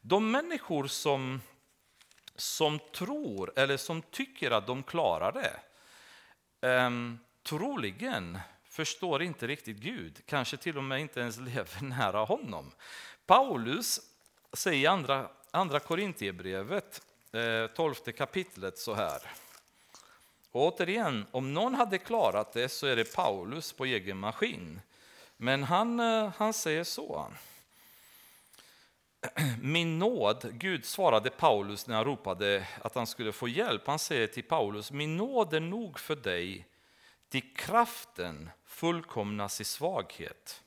De människor som, som tror eller som tycker att de klarar det, um, troligen förstår inte riktigt Gud, kanske till och med inte ens lever nära honom. Paulus säger i andra, andra Korintierbrevet, 12 eh, kapitlet så här. Och återigen, om någon hade klarat det så är det Paulus på egen maskin. Men han, eh, han säger så. Min nåd, Gud svarade Paulus när han ropade att han skulle få hjälp. Han säger till Paulus, min nåd är nog för dig, till kraften fullkomnas i svaghet.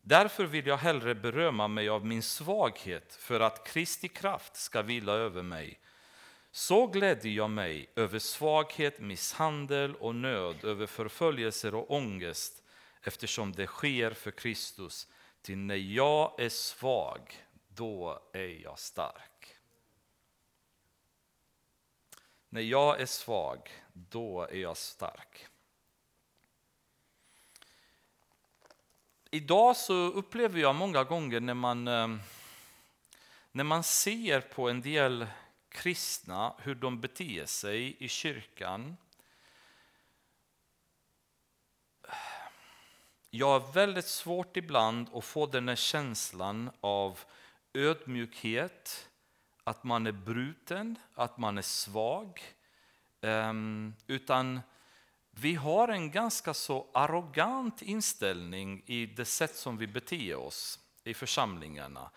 Därför vill jag hellre berömma mig av min svaghet för att Kristi kraft ska vila över mig. Så glädjer jag mig över svaghet, misshandel och nöd, över förföljelser och ångest eftersom det sker för Kristus. Till när jag är svag, då är jag stark. När jag är svag, då är jag stark. Idag så upplever jag många gånger när man, eh, när man ser på en del kristna hur de beter sig i kyrkan. Jag har väldigt svårt ibland att få den här känslan av ödmjukhet, att man är bruten, att man är svag. Ehm, utan vi har en ganska så arrogant inställning i det sätt som vi beter oss i församlingarna.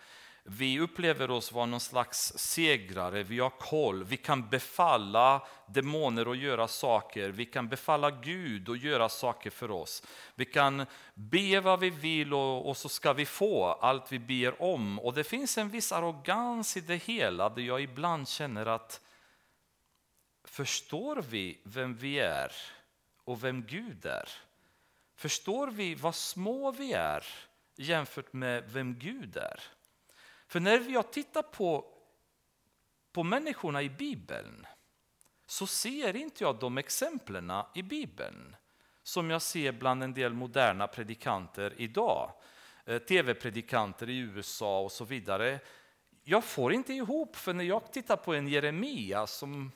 Vi upplever oss vara någon slags segrare, vi har koll, vi kan befalla demoner att göra saker, vi kan befalla Gud att göra saker för oss. Vi kan be vad vi vill och, och så ska vi få allt vi ber om. Och det finns en viss arrogans i det hela där jag ibland känner att förstår vi vem vi är? Och vem Gud är? Förstår vi vad små vi är jämfört med vem Gud är? För när jag tittar på, på människorna i Bibeln så ser inte jag de exemplen i Bibeln som jag ser bland en del moderna predikanter idag. Eh, Tv-predikanter i USA och så vidare. Jag får inte ihop, för när jag tittar på en Jeremia som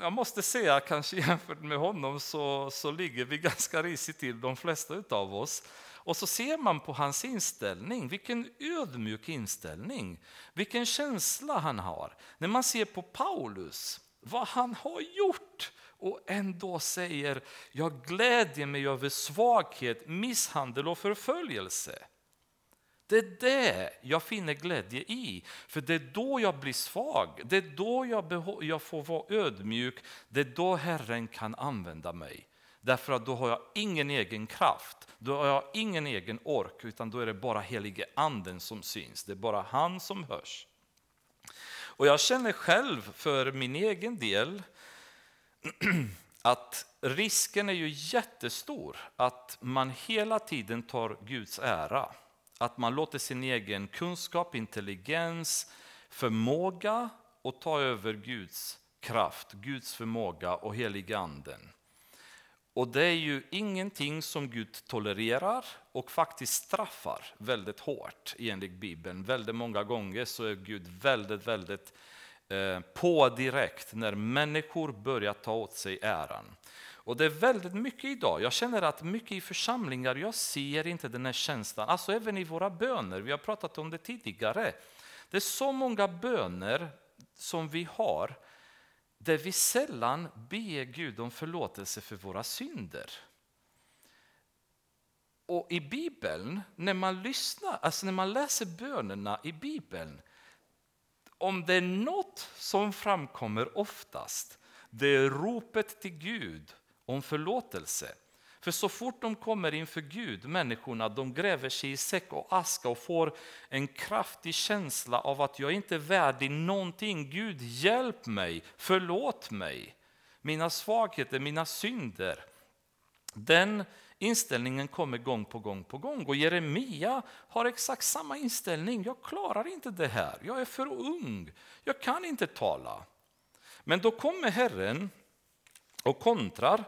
jag måste säga, kanske jämfört med honom så, så ligger vi ganska risigt till, de flesta av oss. Och så ser man på hans inställning, vilken ödmjuk inställning, vilken känsla han har. När man ser på Paulus, vad han har gjort och ändå säger jag glädjer mig över svaghet, misshandel och förföljelse. Det är det jag finner glädje i, för det är då jag blir svag, det är då jag, jag får vara ödmjuk, det är då Herren kan använda mig. Därför att då har jag ingen egen kraft, då har jag ingen egen ork, utan då är det bara helige anden som syns, det är bara han som hörs. Och jag känner själv för min egen del att risken är ju jättestor att man hela tiden tar Guds ära. Att man låter sin egen kunskap, intelligens, förmåga och ta över Guds kraft, Guds förmåga och heliga anden. Och det är ju ingenting som Gud tolererar och faktiskt straffar väldigt hårt enligt Bibeln. Väldigt många gånger så är Gud väldigt, väldigt eh, på direkt när människor börjar ta åt sig äran. Och det är väldigt mycket idag. Jag känner att mycket i församlingar, jag ser inte den här känslan. Alltså även i våra böner, vi har pratat om det tidigare. Det är så många böner som vi har där vi sällan ber Gud om förlåtelse för våra synder. Och i Bibeln, när man lyssnar, alltså när man läser bönerna i Bibeln, om det är något som framkommer oftast, det är ropet till Gud om förlåtelse. För så fort de kommer inför Gud, människorna, de gräver sig i säck och aska och får en kraftig känsla av att jag inte är värdig någonting. Gud, hjälp mig, förlåt mig. Mina svagheter, mina synder. Den inställningen kommer gång på gång på gång. Och Jeremia har exakt samma inställning. Jag klarar inte det här. Jag är för ung. Jag kan inte tala. Men då kommer Herren och kontrar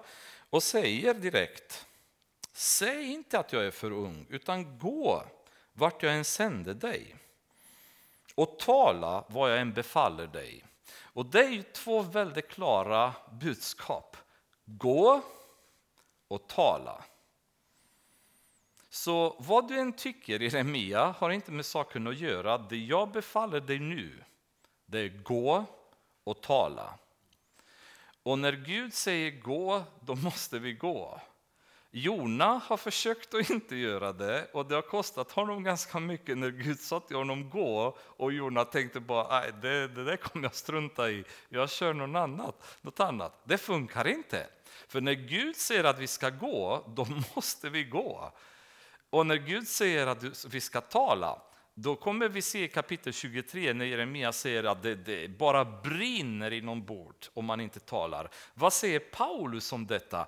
och säger direkt Säg inte att jag är för ung, utan gå vart jag än sände dig och tala vad jag än befaller dig. Och det är ju två väldigt klara budskap. Gå och tala. Så vad du än tycker, Jeremia, har inte med saken att göra. Det jag befaller dig nu, det är gå och tala. Och när Gud säger gå, då måste vi gå. Jona har försökt att inte göra det och det har kostat honom ganska mycket när Gud sa till honom gå och Jona tänkte bara nej det, det där kommer jag strunta i, jag kör något annat, något annat. Det funkar inte. För när Gud säger att vi ska gå, då måste vi gå. Och när Gud säger att vi ska tala, då kommer vi se i kapitel 23 när Jeremia säger att det, det bara brinner inombords om man inte talar. Vad säger Paulus om detta?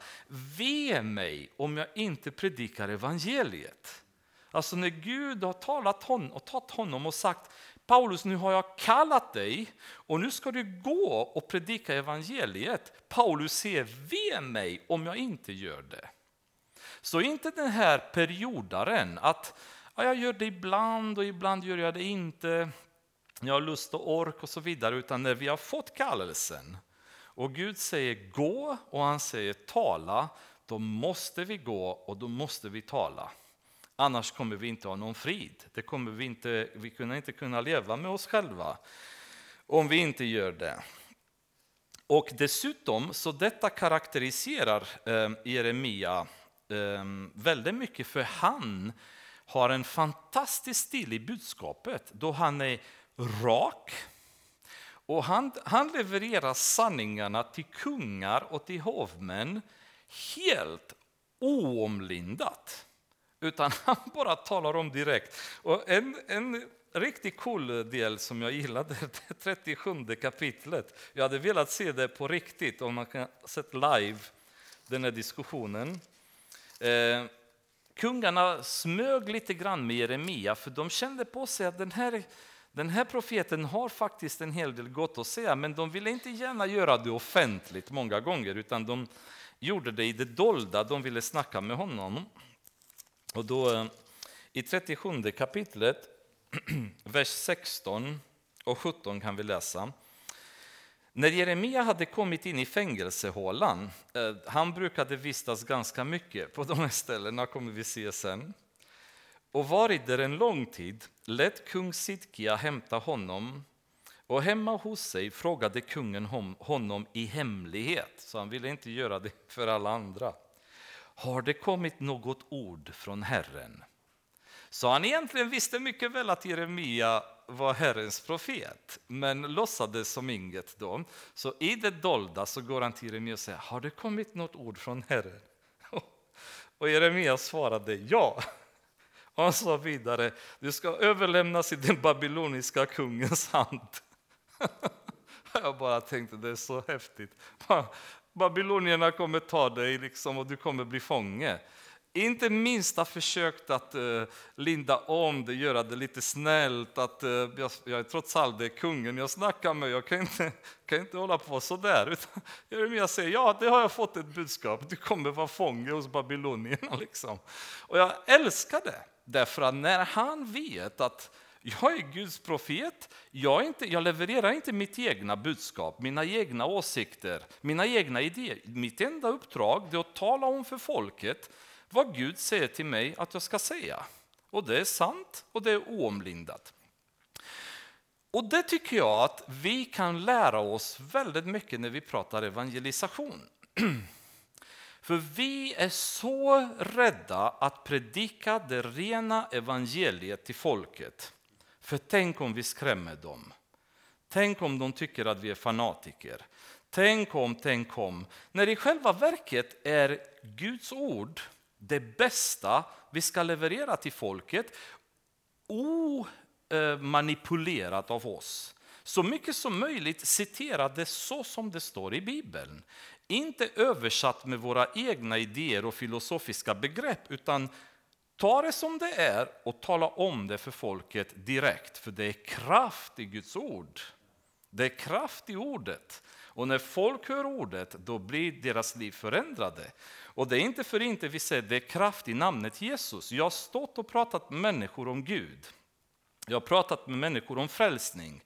Ve mig om jag inte predikar evangeliet. Alltså när Gud har talat hon, och tagit honom och sagt Paulus, nu har jag kallat dig och nu ska du gå och predika evangeliet. Paulus säger, ve mig om jag inte gör det. Så inte den här periodaren att ja, jag gör det ibland och ibland gör jag det inte. Jag har lust och ork och så vidare. Utan när vi har fått kallelsen och Gud säger gå och han säger tala, då måste vi gå och då måste vi tala. Annars kommer vi inte ha någon frid. Det kommer vi, inte, vi kommer inte kunna leva med oss själva om vi inte gör det. Och dessutom, så detta karaktäriserar eh, Jeremia eh, väldigt mycket, för han har en fantastisk stil i budskapet då han är rak och han, han levererar sanningarna till kungar och till hovmän helt oomlindat. Utan han bara talar om direkt. Och en, en riktigt cool del som jag gillade, det 37 kapitlet. Jag hade velat se det på riktigt, om man kan sett live den här diskussionen. Eh, kungarna smög lite grann med Jeremia, för de kände på sig att den här, den här profeten har faktiskt en hel del gott att säga, men de ville inte gärna göra det offentligt många gånger, utan de gjorde det i det dolda. De ville snacka med honom. Och då, eh, I 37 kapitlet, vers 16 och 17 kan vi läsa. När Jeremia hade kommit in i fängelsehålan, eh, han brukade vistas ganska mycket på de här ställena, kommer vi se sen, och varit där en lång tid, lät kung Sidkia hämta honom och hemma hos sig frågade kungen honom i hemlighet, så han ville inte göra det för alla andra. Har det kommit något ord från Herren? Så han egentligen visste mycket väl att Jeremia var Herrens profet, men låtsades som inget då. Så i det dolda så går han till Jeremia och säger, har det kommit något ord från Herren? Och Jeremia svarade ja. Och han sa vidare, du ska överlämnas i den babyloniska kungens hand. Jag bara tänkte, det är så häftigt. Babylonierna kommer ta dig liksom och du kommer bli fånge inte minst har försökt att uh, linda om det, göra det lite snällt. Att, uh, jag, jag är trots allt det är kungen jag snackar med, jag kan inte, kan inte hålla på sådär. Utan Jeremia säger, ja det har jag fått ett budskap, du kommer vara fånge hos babylonierna. Liksom. Och jag älskar det, därför att när han vet att jag är Guds profet, jag, inte, jag levererar inte mitt egna budskap, mina egna åsikter, mina egna idéer. Mitt enda uppdrag är att tala om för folket vad Gud säger till mig att jag ska säga. Och det är sant och det är oomlindat. Och det tycker jag att vi kan lära oss väldigt mycket när vi pratar evangelisation. För vi är så rädda att predika det rena evangeliet till folket. För tänk om vi skrämmer dem. Tänk om de tycker att vi är fanatiker. Tänk om, tänk om. När i själva verket är Guds ord det bästa vi ska leverera till folket omanipulerat av oss. Så mycket som möjligt citera det så som det står i Bibeln. inte översatt med våra egna idéer och filosofiska begrepp, utan ta det som det är och tala om det för folket direkt, för det är kraft i Guds ord. Det är kraft i ordet. Och när folk hör ordet, då blir deras liv förändrade. Och det är inte för inte vi säger det är kraft i namnet Jesus. Jag har stått och pratat med människor om Gud. Jag har pratat med människor om frälsning.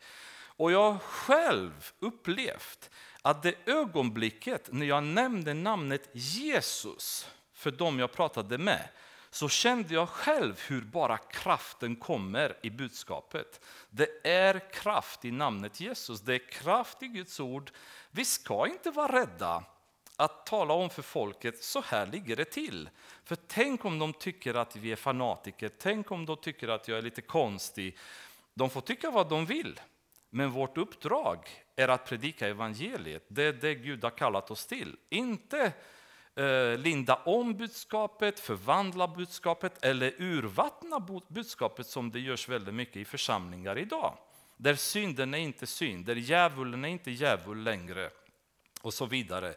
Och jag har själv upplevt att det ögonblicket när jag nämnde namnet Jesus för dem jag pratade med, så kände jag själv hur bara kraften kommer i budskapet. Det är kraft i namnet Jesus, det är kraft i Guds ord. Vi ska inte vara rädda att tala om för folket, så här ligger det till. För tänk om de tycker att vi är fanatiker, tänk om de tycker att jag är lite konstig. De får tycka vad de vill, men vårt uppdrag är att predika evangeliet. Det är det Gud har kallat oss till. Inte eh, linda om budskapet, förvandla budskapet eller urvattna budskapet som det görs väldigt mycket i församlingar idag. Där synden är inte synd, där djävulen är inte djävul längre och så vidare.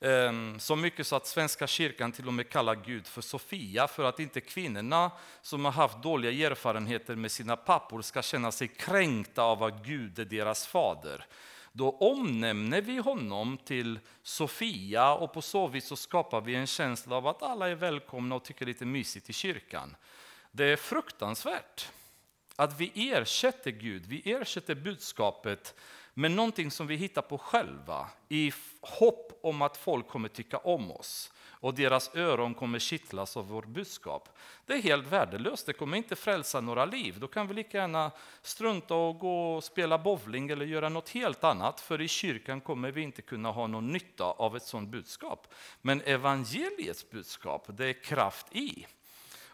Ehm, så mycket så att Svenska kyrkan till och med kallar Gud för Sofia för att inte kvinnorna som har haft dåliga erfarenheter med sina pappor ska känna sig kränkta av att Gud är deras fader. Då omnämner vi honom till Sofia och på så vis så skapar vi en känsla av att alla är välkomna och tycker lite mysigt i kyrkan. Det är fruktansvärt att vi ersätter Gud, vi ersätter budskapet men någonting som vi hittar på själva i hopp om att folk kommer tycka om oss och deras öron kommer kittlas av vårt budskap. Det är helt värdelöst, det kommer inte frälsa några liv. Då kan vi lika gärna strunta och gå och spela bowling eller göra något helt annat, för i kyrkan kommer vi inte kunna ha någon nytta av ett sådant budskap. Men evangeliets budskap, det är kraft i.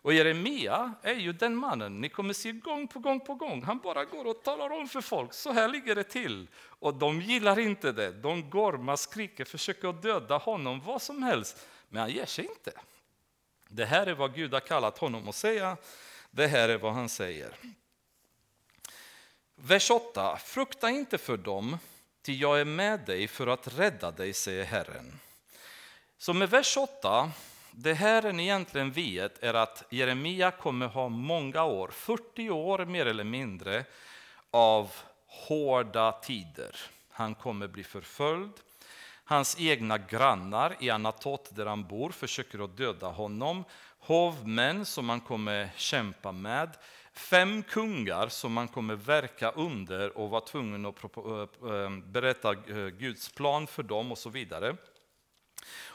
Och Jeremia är ju den mannen ni kommer se gång på gång på gång. Han bara går och talar om för folk, så här ligger det till. Och de gillar inte det. De gormar, skriker, försöker döda honom, vad som helst. Men han ger sig inte. Det här är vad Gud har kallat honom att säga. Det här är vad han säger. Vers 8. Frukta inte för dem, ty jag är med dig för att rädda dig, säger Herren. Så med vers 8 det Herren egentligen vet är att Jeremia kommer ha många år, 40 år mer eller mindre, av hårda tider. Han kommer bli förföljd. Hans egna grannar i Anatot där han bor försöker att döda honom. Hovmän som han kommer kämpa med. Fem kungar som han kommer verka under och vara tvungen att eh, eh, berätta eh, Guds plan för dem och så vidare.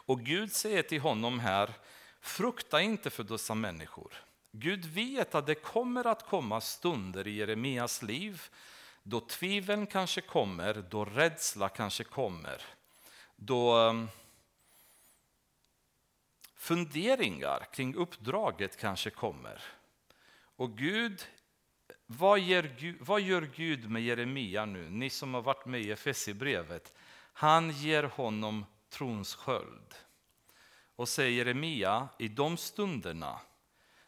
Och Gud säger till honom här, frukta inte för dessa människor. Gud vet att det kommer att komma stunder i Jeremias liv då tviveln kanske kommer, då rädsla kanske kommer. Då ehm, funderingar kring uppdraget kanske kommer. Och Gud vad, Gud, vad gör Gud med Jeremia nu? Ni som har varit med i Efesierbrevet. Han ger honom trons sköld. Och säger Jeremia, i de stunderna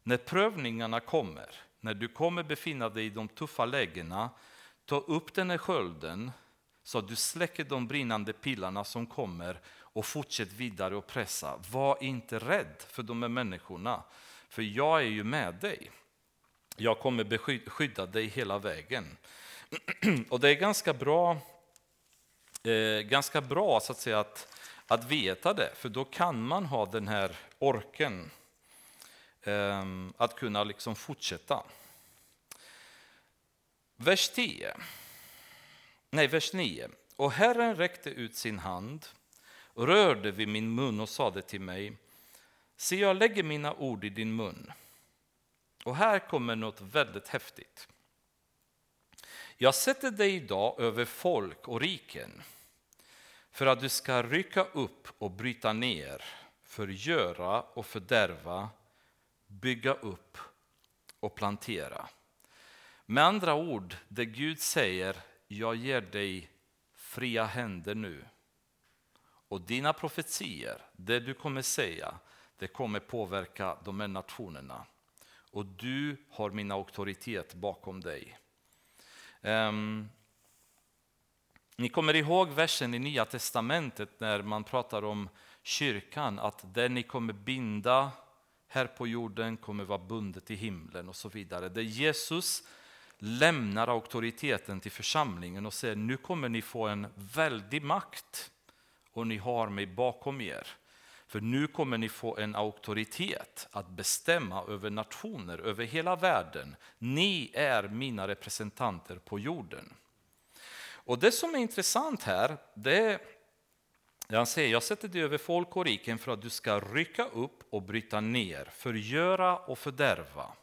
när prövningarna kommer, när du kommer befinna dig i de tuffa lägena, ta upp den här skölden så att du släcker de brinnande pilarna som kommer och fortsätt vidare och pressa. Var inte rädd för de här människorna, för jag är ju med dig. Jag kommer beskydda dig hela vägen. Och det är ganska bra, eh, ganska bra så att säga att att veta det, för då kan man ha den här orken ehm, att kunna liksom fortsätta. Vers 10. Nej, vers 9. Och Herren räckte ut sin hand, rörde vid min mun och sade till mig, se jag lägger mina ord i din mun. Och här kommer något väldigt häftigt. Jag sätter dig idag över folk och riken för att du ska rycka upp och bryta ner, förgöra och fördärva, bygga upp och plantera. Med andra ord, det Gud säger, jag ger dig fria händer nu. Och dina profetier, det du kommer säga, det kommer påverka de här nationerna. Och du har min auktoritet bakom dig. Um, ni kommer ihåg versen i Nya Testamentet när man pratar om kyrkan, att det ni kommer binda här på jorden kommer vara bundet i himlen och så vidare. Där Jesus lämnar auktoriteten till församlingen och säger nu kommer ni få en väldig makt och ni har mig bakom er. För nu kommer ni få en auktoritet att bestämma över nationer, över hela världen. Ni är mina representanter på jorden. Och det som är intressant här, det är han säger, jag sätter dig över folk och riken för att du ska rycka upp och bryta ner, förgöra och fördärva.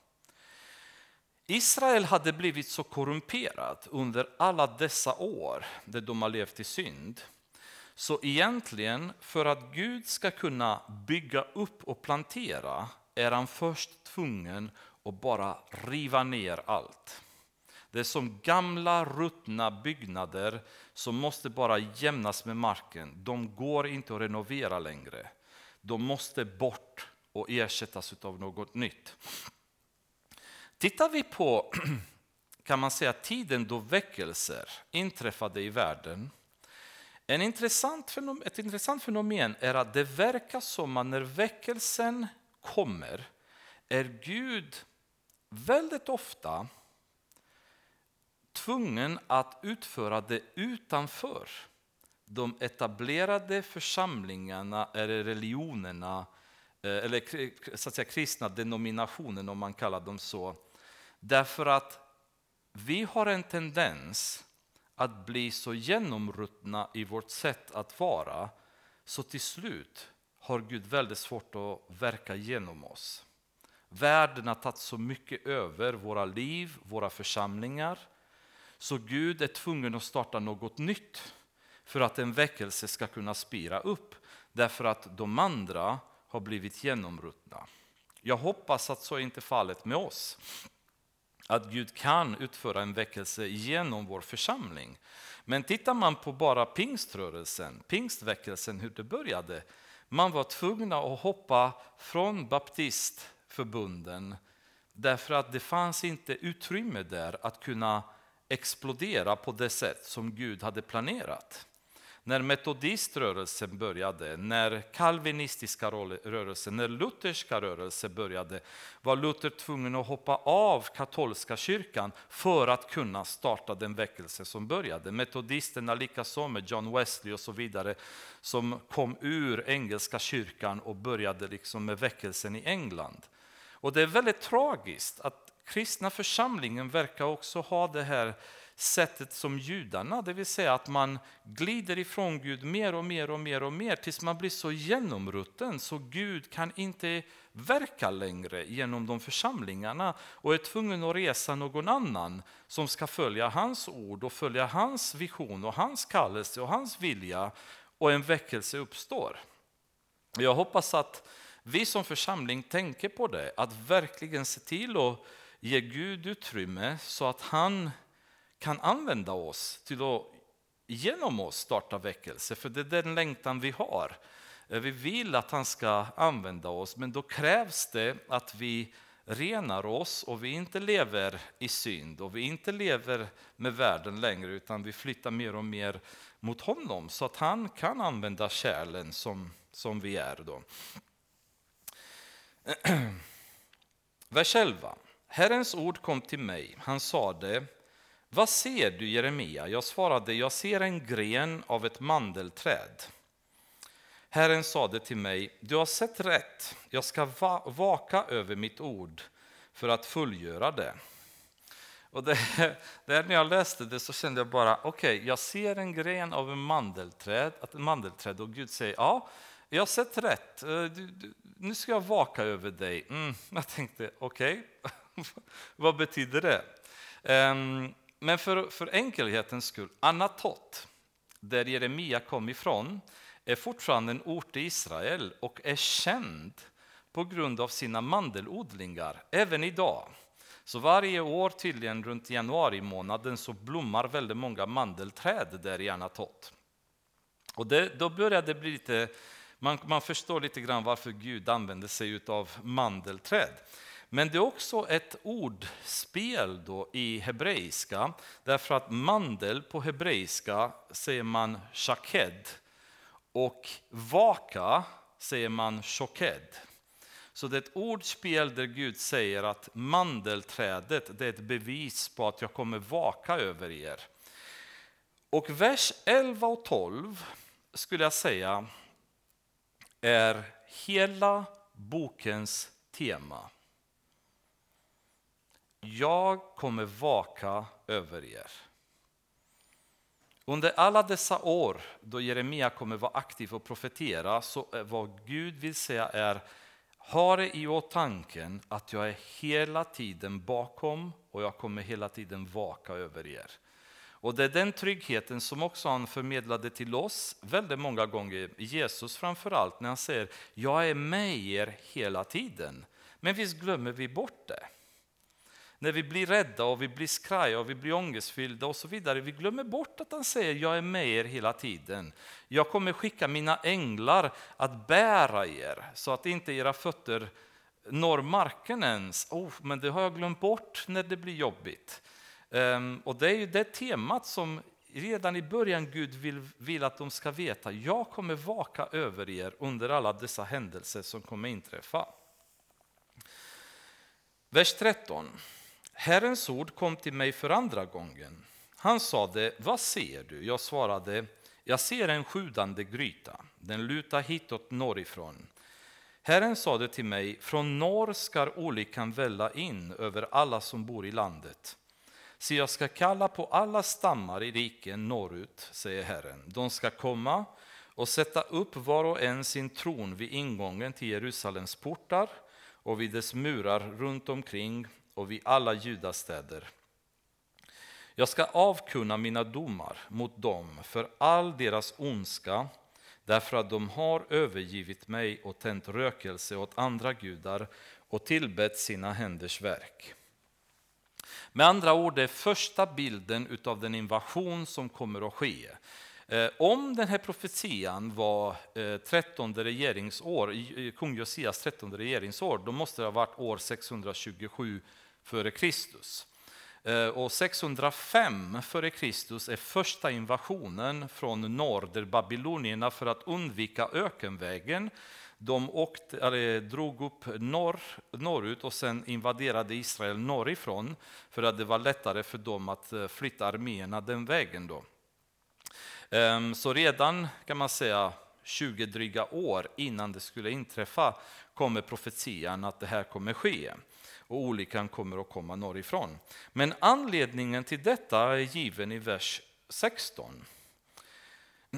Israel hade blivit så korrumperat under alla dessa år där de har levt i synd. Så egentligen, för att Gud ska kunna bygga upp och plantera är han först tvungen att bara riva ner allt. Det är som gamla ruttna byggnader som måste bara jämnas med marken. De går inte att renovera längre. De måste bort och ersättas av något nytt. Tittar vi på kan man säga, tiden då väckelser inträffade i världen. En intressant fenomen, ett intressant fenomen är att det verkar som att när väckelsen kommer är Gud väldigt ofta tvungen att utföra det utanför de etablerade församlingarna eller religionerna eh, eller så att säga, kristna denominationen om man kallar dem så. Därför att vi har en tendens att bli så genomruttna i vårt sätt att vara så till slut har Gud väldigt svårt att verka genom oss. Världen har tagit så mycket över våra liv, våra församlingar. Så Gud är tvungen att starta något nytt för att en väckelse ska kunna spira upp. Därför att de andra har blivit genomruttna. Jag hoppas att så är inte fallet med oss. Att Gud kan utföra en väckelse genom vår församling. Men tittar man på bara pingströrelsen, pingstväckelsen, hur det började. Man var tvungna att hoppa från baptistförbunden därför att det fanns inte utrymme där att kunna explodera på det sätt som Gud hade planerat. När metodiströrelsen började, när kalvinistiska rörelsen, när lutherska rörelsen började var Luther tvungen att hoppa av katolska kyrkan för att kunna starta den väckelse som började. Metodisterna likaså med John Wesley och så vidare som kom ur engelska kyrkan och började liksom med väckelsen i England. Och det är väldigt tragiskt att kristna församlingen verkar också ha det här sättet som judarna, det vill säga att man glider ifrån Gud mer och mer och mer och mer tills man blir så genomrutten så Gud kan inte verka längre genom de församlingarna och är tvungen att resa någon annan som ska följa hans ord och följa hans vision och hans kallelse och hans vilja och en väckelse uppstår. Jag hoppas att vi som församling tänker på det, att verkligen se till att ger Gud utrymme så att han kan använda oss till att genom oss starta väckelse. För det är den längtan vi har. Eh, vi vill att han ska använda oss, men då krävs det att vi renar oss och vi inte lever i synd och vi inte lever med världen längre utan vi flyttar mer och mer mot honom så att han kan använda kärlen som, som vi är. Då. Vers 11. Herrens ord kom till mig. Han sade, vad ser du Jeremia? Jag svarade, jag ser en gren av ett mandelträd. Herren sade till mig, du har sett rätt. Jag ska va vaka över mitt ord för att fullgöra det. Och det, det när jag läste det så kände jag bara, okej, okay, jag ser en gren av en mandelträd, ett mandelträd och Gud säger, ja, jag har sett rätt. Eh, du, du, nu ska jag vaka över dig. Mm, jag tänkte, okej, okay. Vad betyder det? Ehm, men för, för enkelhetens skull, Anatot, där Jeremia kom ifrån, är fortfarande en ort i Israel och är känd på grund av sina mandelodlingar, även idag. Så varje år, tydligen runt januari månaden, så blommar väldigt många mandelträd där i Anatot. Och det, då börjar det bli lite, man, man förstår lite grann varför Gud använder sig av mandelträd. Men det är också ett ordspel då i hebreiska, därför att mandel på hebreiska säger man shaked och vaka säger man shoked. Så det är ett ordspel där Gud säger att mandelträdet det är ett bevis på att jag kommer vaka över er. Och vers 11 och 12 skulle jag säga är hela bokens tema. Jag kommer vaka över er. Under alla dessa år då Jeremia kommer vara aktiv och profetera så vad Gud vill säga är ha det i åtanke att jag är hela tiden bakom och jag kommer hela tiden vaka över er. Och det är den tryggheten som också han förmedlade till oss väldigt många gånger, Jesus framför allt, när han säger jag är med er hela tiden. Men visst glömmer vi bort det. När vi blir rädda och vi blir skraja och vi blir ångestfyllda och så vidare, vi glömmer bort att han säger jag är med er hela tiden. Jag kommer skicka mina änglar att bära er så att inte era fötter når marken ens. Oh, men det har jag glömt bort när det blir jobbigt. Um, och det är ju det temat som redan i början Gud vill, vill att de ska veta. Jag kommer vaka över er under alla dessa händelser som kommer inträffa. Vers 13. Herrens ord kom till mig för andra gången. Han sade, vad ser du? Jag svarade, jag ser en sjudande gryta. Den lutar hitåt norrifrån. Herren sade till mig, från norr ska olyckan välla in över alla som bor i landet. Så jag ska kalla på alla stammar i riken norrut, säger Herren. De ska komma och sätta upp var och en sin tron vid ingången till Jerusalems portar och vid dess murar runt omkring och vid alla judastäder. Jag ska avkunna mina domar mot dem för all deras ondska därför att de har övergivit mig och tänt rökelse åt andra gudar och tillbett sina händers verk. Med andra ord, det är första bilden av den invasion som kommer att ske. Eh, om den här profetian var eh, 13 regeringsår, kung Josias 13 regeringsår, då måste det ha varit år 627 före Kristus. Eh, och 605 före Kristus är första invasionen från norr, där babylonierna för att undvika ökenvägen de åkte, eller, drog upp norr, norrut och sen invaderade Israel norrifrån för att det var lättare för dem att eh, flytta arméerna den vägen. Då. Ehm, så redan kan man säga 20 dryga år innan det skulle inträffa kommer profetian att det här kommer ske och olyckan kommer att komma norrifrån. Men anledningen till detta är given i vers 16.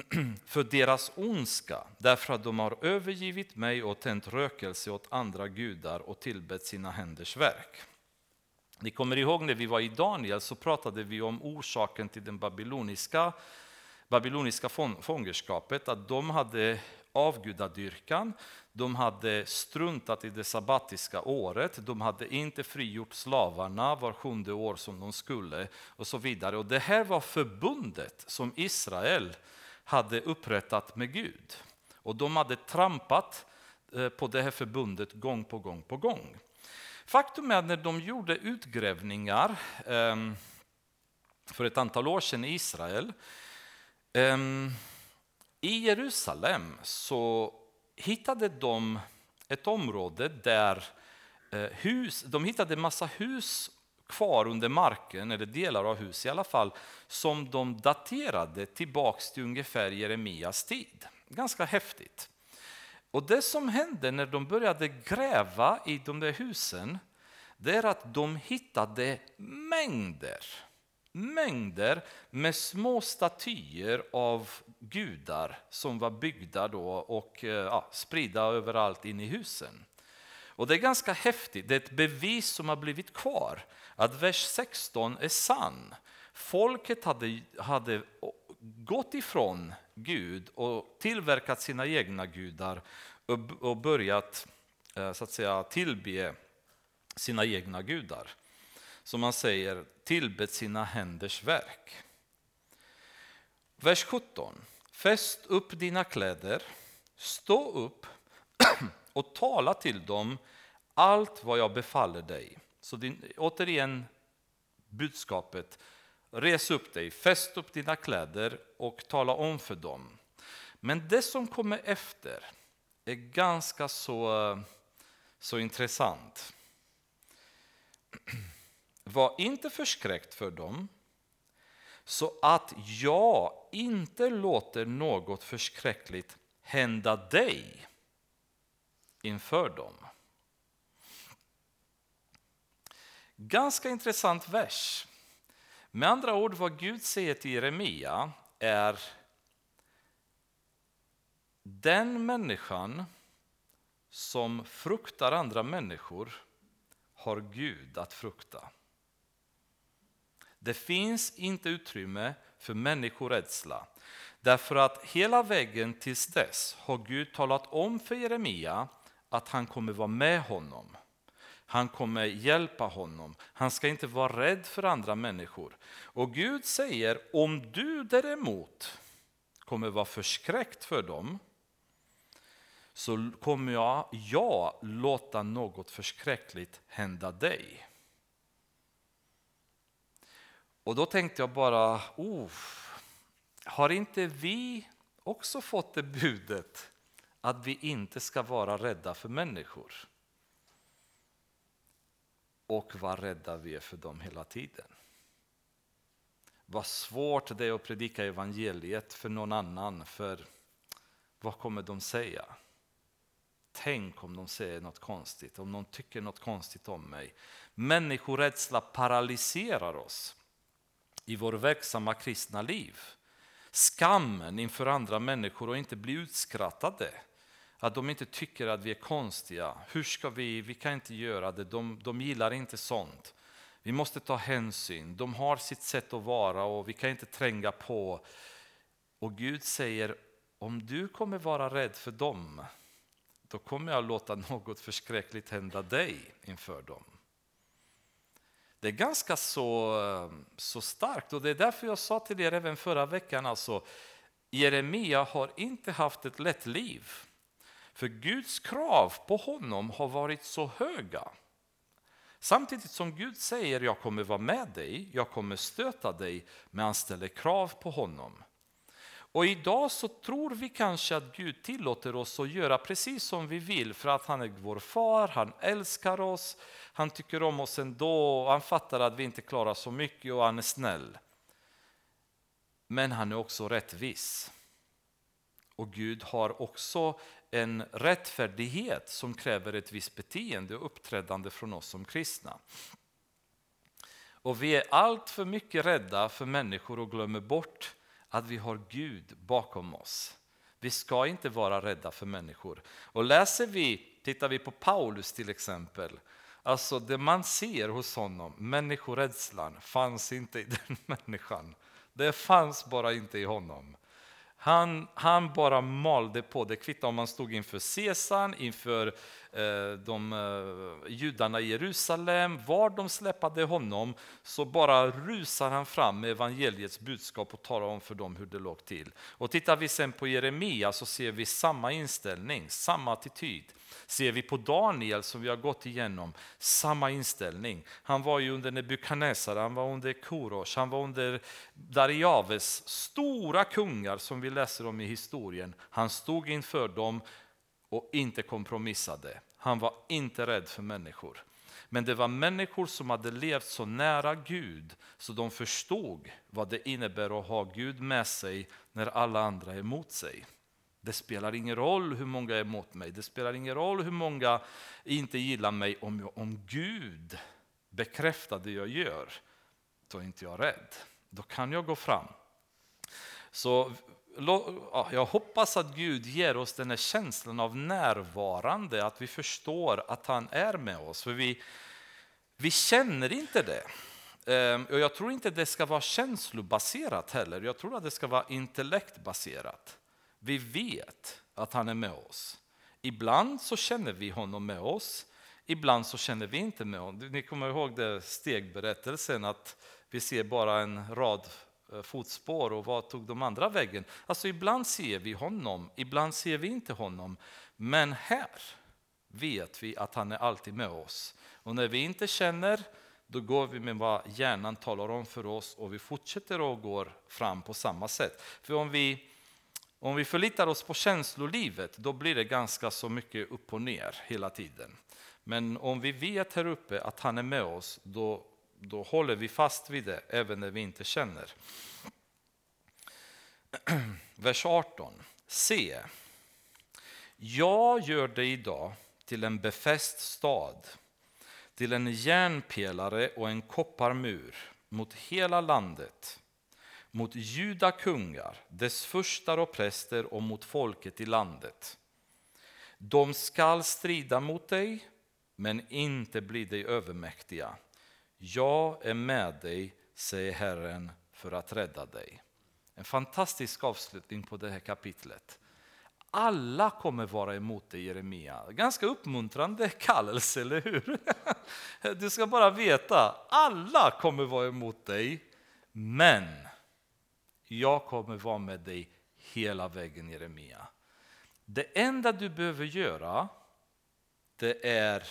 För deras ondska, därför att de har övergivit mig och tänt rökelse åt andra gudar och tillbett sina händers verk. Ni kommer ihåg när vi var i Daniel så pratade vi om orsaken till den babyloniska, babyloniska fångenskapet, att de hade avgudadyrkan, de hade struntat i det sabbatiska året, de hade inte frigjort slavarna var sjunde år som de skulle och så vidare. Och det här var förbundet som Israel hade upprättat med Gud. Och de hade trampat eh, på det här förbundet gång på gång på gång. Faktum är att när de gjorde utgrävningar ehm, för ett antal år sedan i Israel ehm, i Jerusalem så hittade de ett område där eh, hus, de hittade en massa hus kvar under marken, eller delar av hus i alla fall, som de daterade tillbaks till ungefär Jeremias tid. Ganska häftigt. Och det som hände när de började gräva i de där husen, det är att de hittade mängder mängder med små statyer av gudar som var byggda då och eh, ja, spridda överallt in i husen. Och det är ganska häftigt, det är ett bevis som har blivit kvar, att vers 16 är sann. Folket hade, hade gått ifrån Gud och tillverkat sina egna gudar och, och börjat eh, så att säga, tillbe sina egna gudar som man säger, tillbett sina händers verk. Vers 17. Fäst upp dina kläder, stå upp och tala till dem, allt vad jag befaller dig. Så din, återigen budskapet, res upp dig, fäst upp dina kläder och tala om för dem. Men det som kommer efter är ganska så, så intressant. Var inte förskräckt för dem, så att jag inte låter något förskräckligt hända dig inför dem. Ganska intressant vers. Med andra ord, vad Gud säger till Jeremia är den människan som fruktar andra människor har Gud att frukta. Det finns inte utrymme för människorädsla. Därför att hela vägen tills dess har Gud talat om för Jeremia att han kommer vara med honom. Han kommer hjälpa honom. Han ska inte vara rädd för andra människor. Och Gud säger, om du däremot kommer vara förskräckt för dem, så kommer jag, jag låta något förskräckligt hända dig. Och då tänkte jag bara, oh, har inte vi också fått det budet att vi inte ska vara rädda för människor? Och vad rädda vi är för dem hela tiden. Vad svårt det är att predika evangeliet för någon annan, för vad kommer de säga? Tänk om de säger något konstigt, om de tycker något konstigt om mig. Människorädsla paralyserar oss i vår verksamma kristna liv. Skammen inför andra människor och inte bli utskrattade. Att de inte tycker att vi är konstiga. Hur ska vi, vi kan inte göra det, de, de gillar inte sånt. Vi måste ta hänsyn, de har sitt sätt att vara och vi kan inte tränga på. Och Gud säger, om du kommer vara rädd för dem, då kommer jag låta något förskräckligt hända dig inför dem. Det är ganska så, så starkt och det är därför jag sa till er även förra veckan, alltså Jeremia har inte haft ett lätt liv. För Guds krav på honom har varit så höga. Samtidigt som Gud säger jag kommer vara med dig, jag kommer stöta dig, men han ställer krav på honom. Och idag så tror vi kanske att Gud tillåter oss att göra precis som vi vill för att han är vår far, han älskar oss, han tycker om oss ändå, han fattar att vi inte klarar så mycket och han är snäll. Men han är också rättvis. Och Gud har också en rättfärdighet som kräver ett visst beteende och uppträdande från oss som kristna. Och vi är allt för mycket rädda för människor och glömmer bort att vi har Gud bakom oss. Vi ska inte vara rädda för människor. Och läser vi, tittar vi på Paulus till exempel, alltså det man ser hos honom, människorädslan, fanns inte i den människan. Det fanns bara inte i honom. Han, han bara malde på. Det kvittar om man stod inför Caesar, inför eh, de eh, judarna i Jerusalem. Var de släppade honom så bara rusar han fram med evangeliets budskap och talar om för dem hur det låg till. Och tittar vi sen på Jeremia så ser vi samma inställning, samma attityd. Ser vi på Daniel som vi har gått igenom, samma inställning. Han var ju under Nebukadnessar, han var under Korosh, han var under Dariaves, stora kungar som vi läser om i historien. Han stod inför dem och inte kompromissade. Han var inte rädd för människor. Men det var människor som hade levt så nära Gud så de förstod vad det innebär att ha Gud med sig när alla andra är emot sig. Det spelar ingen roll hur många är emot mig, det spelar ingen roll hur många inte gillar mig. Om, jag, om Gud bekräftar det jag gör, då är inte jag rädd. Då kan jag gå fram. Så jag hoppas att Gud ger oss den här känslan av närvarande, att vi förstår att han är med oss. För vi, vi känner inte det. Ehm, och jag tror inte det ska vara känslobaserat heller, jag tror att det ska vara intellektbaserat. Vi vet att han är med oss. Ibland så känner vi honom med oss, ibland så känner vi inte med honom. Ni kommer ihåg det stegberättelsen att vi ser bara en rad eh, fotspår och vad tog de andra vägen? Alltså ibland ser vi honom, ibland ser vi inte honom. Men här vet vi att han är alltid med oss. Och när vi inte känner, då går vi med vad hjärnan talar om för oss och vi fortsätter och går fram på samma sätt. För om vi, om vi förlitar oss på känslolivet, då blir det ganska så mycket upp och ner hela tiden. Men om vi vet här uppe att han är med oss, då, då håller vi fast vid det även när vi inte känner. Vers 18. Se, jag gör dig idag till en befäst stad, till en järnpelare och en kopparmur mot hela landet, mot judakungar, dess furstar och präster och mot folket i landet. De skall strida mot dig, men inte bli dig övermäktiga. Jag är med dig, säger Herren, för att rädda dig. En fantastisk avslutning på det här kapitlet. Alla kommer vara emot dig Jeremia. Ganska uppmuntrande kallelse, eller hur? Du ska bara veta, alla kommer vara emot dig. Men jag kommer vara med dig hela vägen Jeremia. Det enda du behöver göra, det är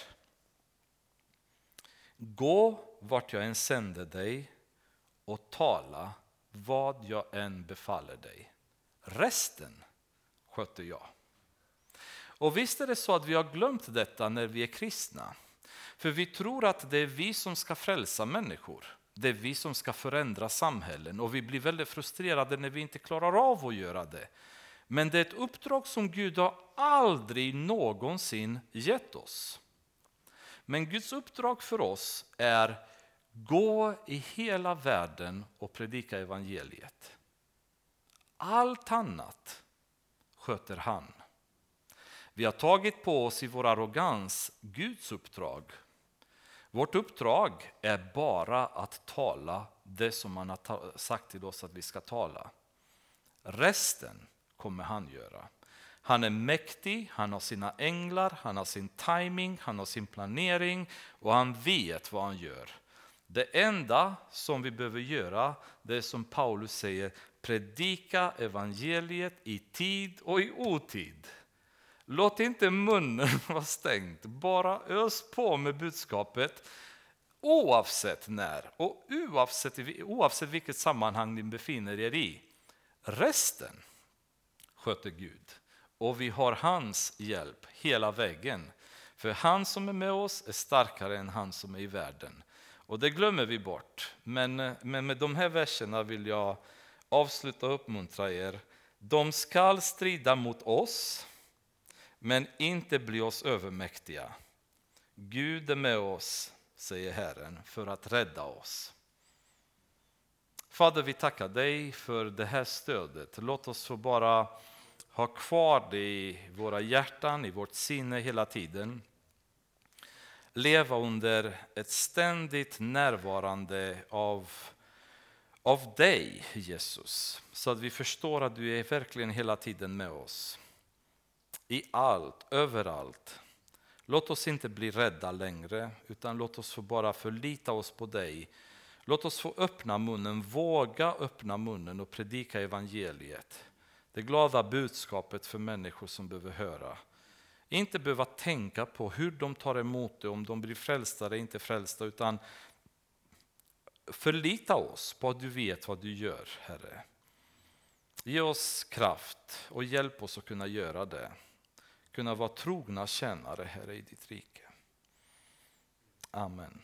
gå vart jag än sänder dig och tala vad jag än befaller dig. Resten sköter jag. Och visst är det så att vi har glömt detta när vi är kristna. För vi tror att det är vi som ska frälsa människor. Det är vi som ska förändra samhällen och vi blir väldigt frustrerade när vi inte klarar av att göra det. Men det är ett uppdrag som Gud har aldrig någonsin gett oss. Men Guds uppdrag för oss är gå i hela världen och predika evangeliet. Allt annat sköter han. Vi har tagit på oss i vår arrogans Guds uppdrag. Vårt uppdrag är bara att tala det som han har sagt till oss att vi ska tala. Resten kommer han göra. Han är mäktig, han har sina änglar, han har sin timing, han har sin planering och han vet vad han gör. Det enda som vi behöver göra, det är som Paulus säger, predika evangeliet i tid och i otid. Låt inte munnen vara stängd, bara ös på med budskapet oavsett när och oavsett, oavsett vilket sammanhang ni befinner er i. Resten sköter Gud och vi har hans hjälp hela vägen. För han som är med oss är starkare än han som är i världen. Och det glömmer vi bort. Men, eh, men med de här verserna vill jag avsluta och uppmuntra er. De skall strida mot oss, men inte bli oss övermäktiga. Gud är med oss, säger Herren, för att rädda oss. Fader, vi tackar dig för det här stödet. Låt oss få bara ha kvar det i våra hjärtan, i vårt sinne hela tiden. Leva under ett ständigt närvarande av, av dig, Jesus. Så att vi förstår att du är verkligen hela tiden med oss. I allt, överallt. Låt oss inte bli rädda längre, utan låt oss få bara förlita oss på dig. Låt oss få öppna munnen, våga öppna munnen och predika evangeliet. Det glada budskapet för människor som behöver höra. Inte behöva tänka på hur de tar emot det, om de blir frälsta eller inte frälsta, utan förlita oss på att du vet vad du gör, Herre. Ge oss kraft och hjälp oss att kunna göra det. Kunna vara trogna tjänare, Herre, i ditt rike. Amen.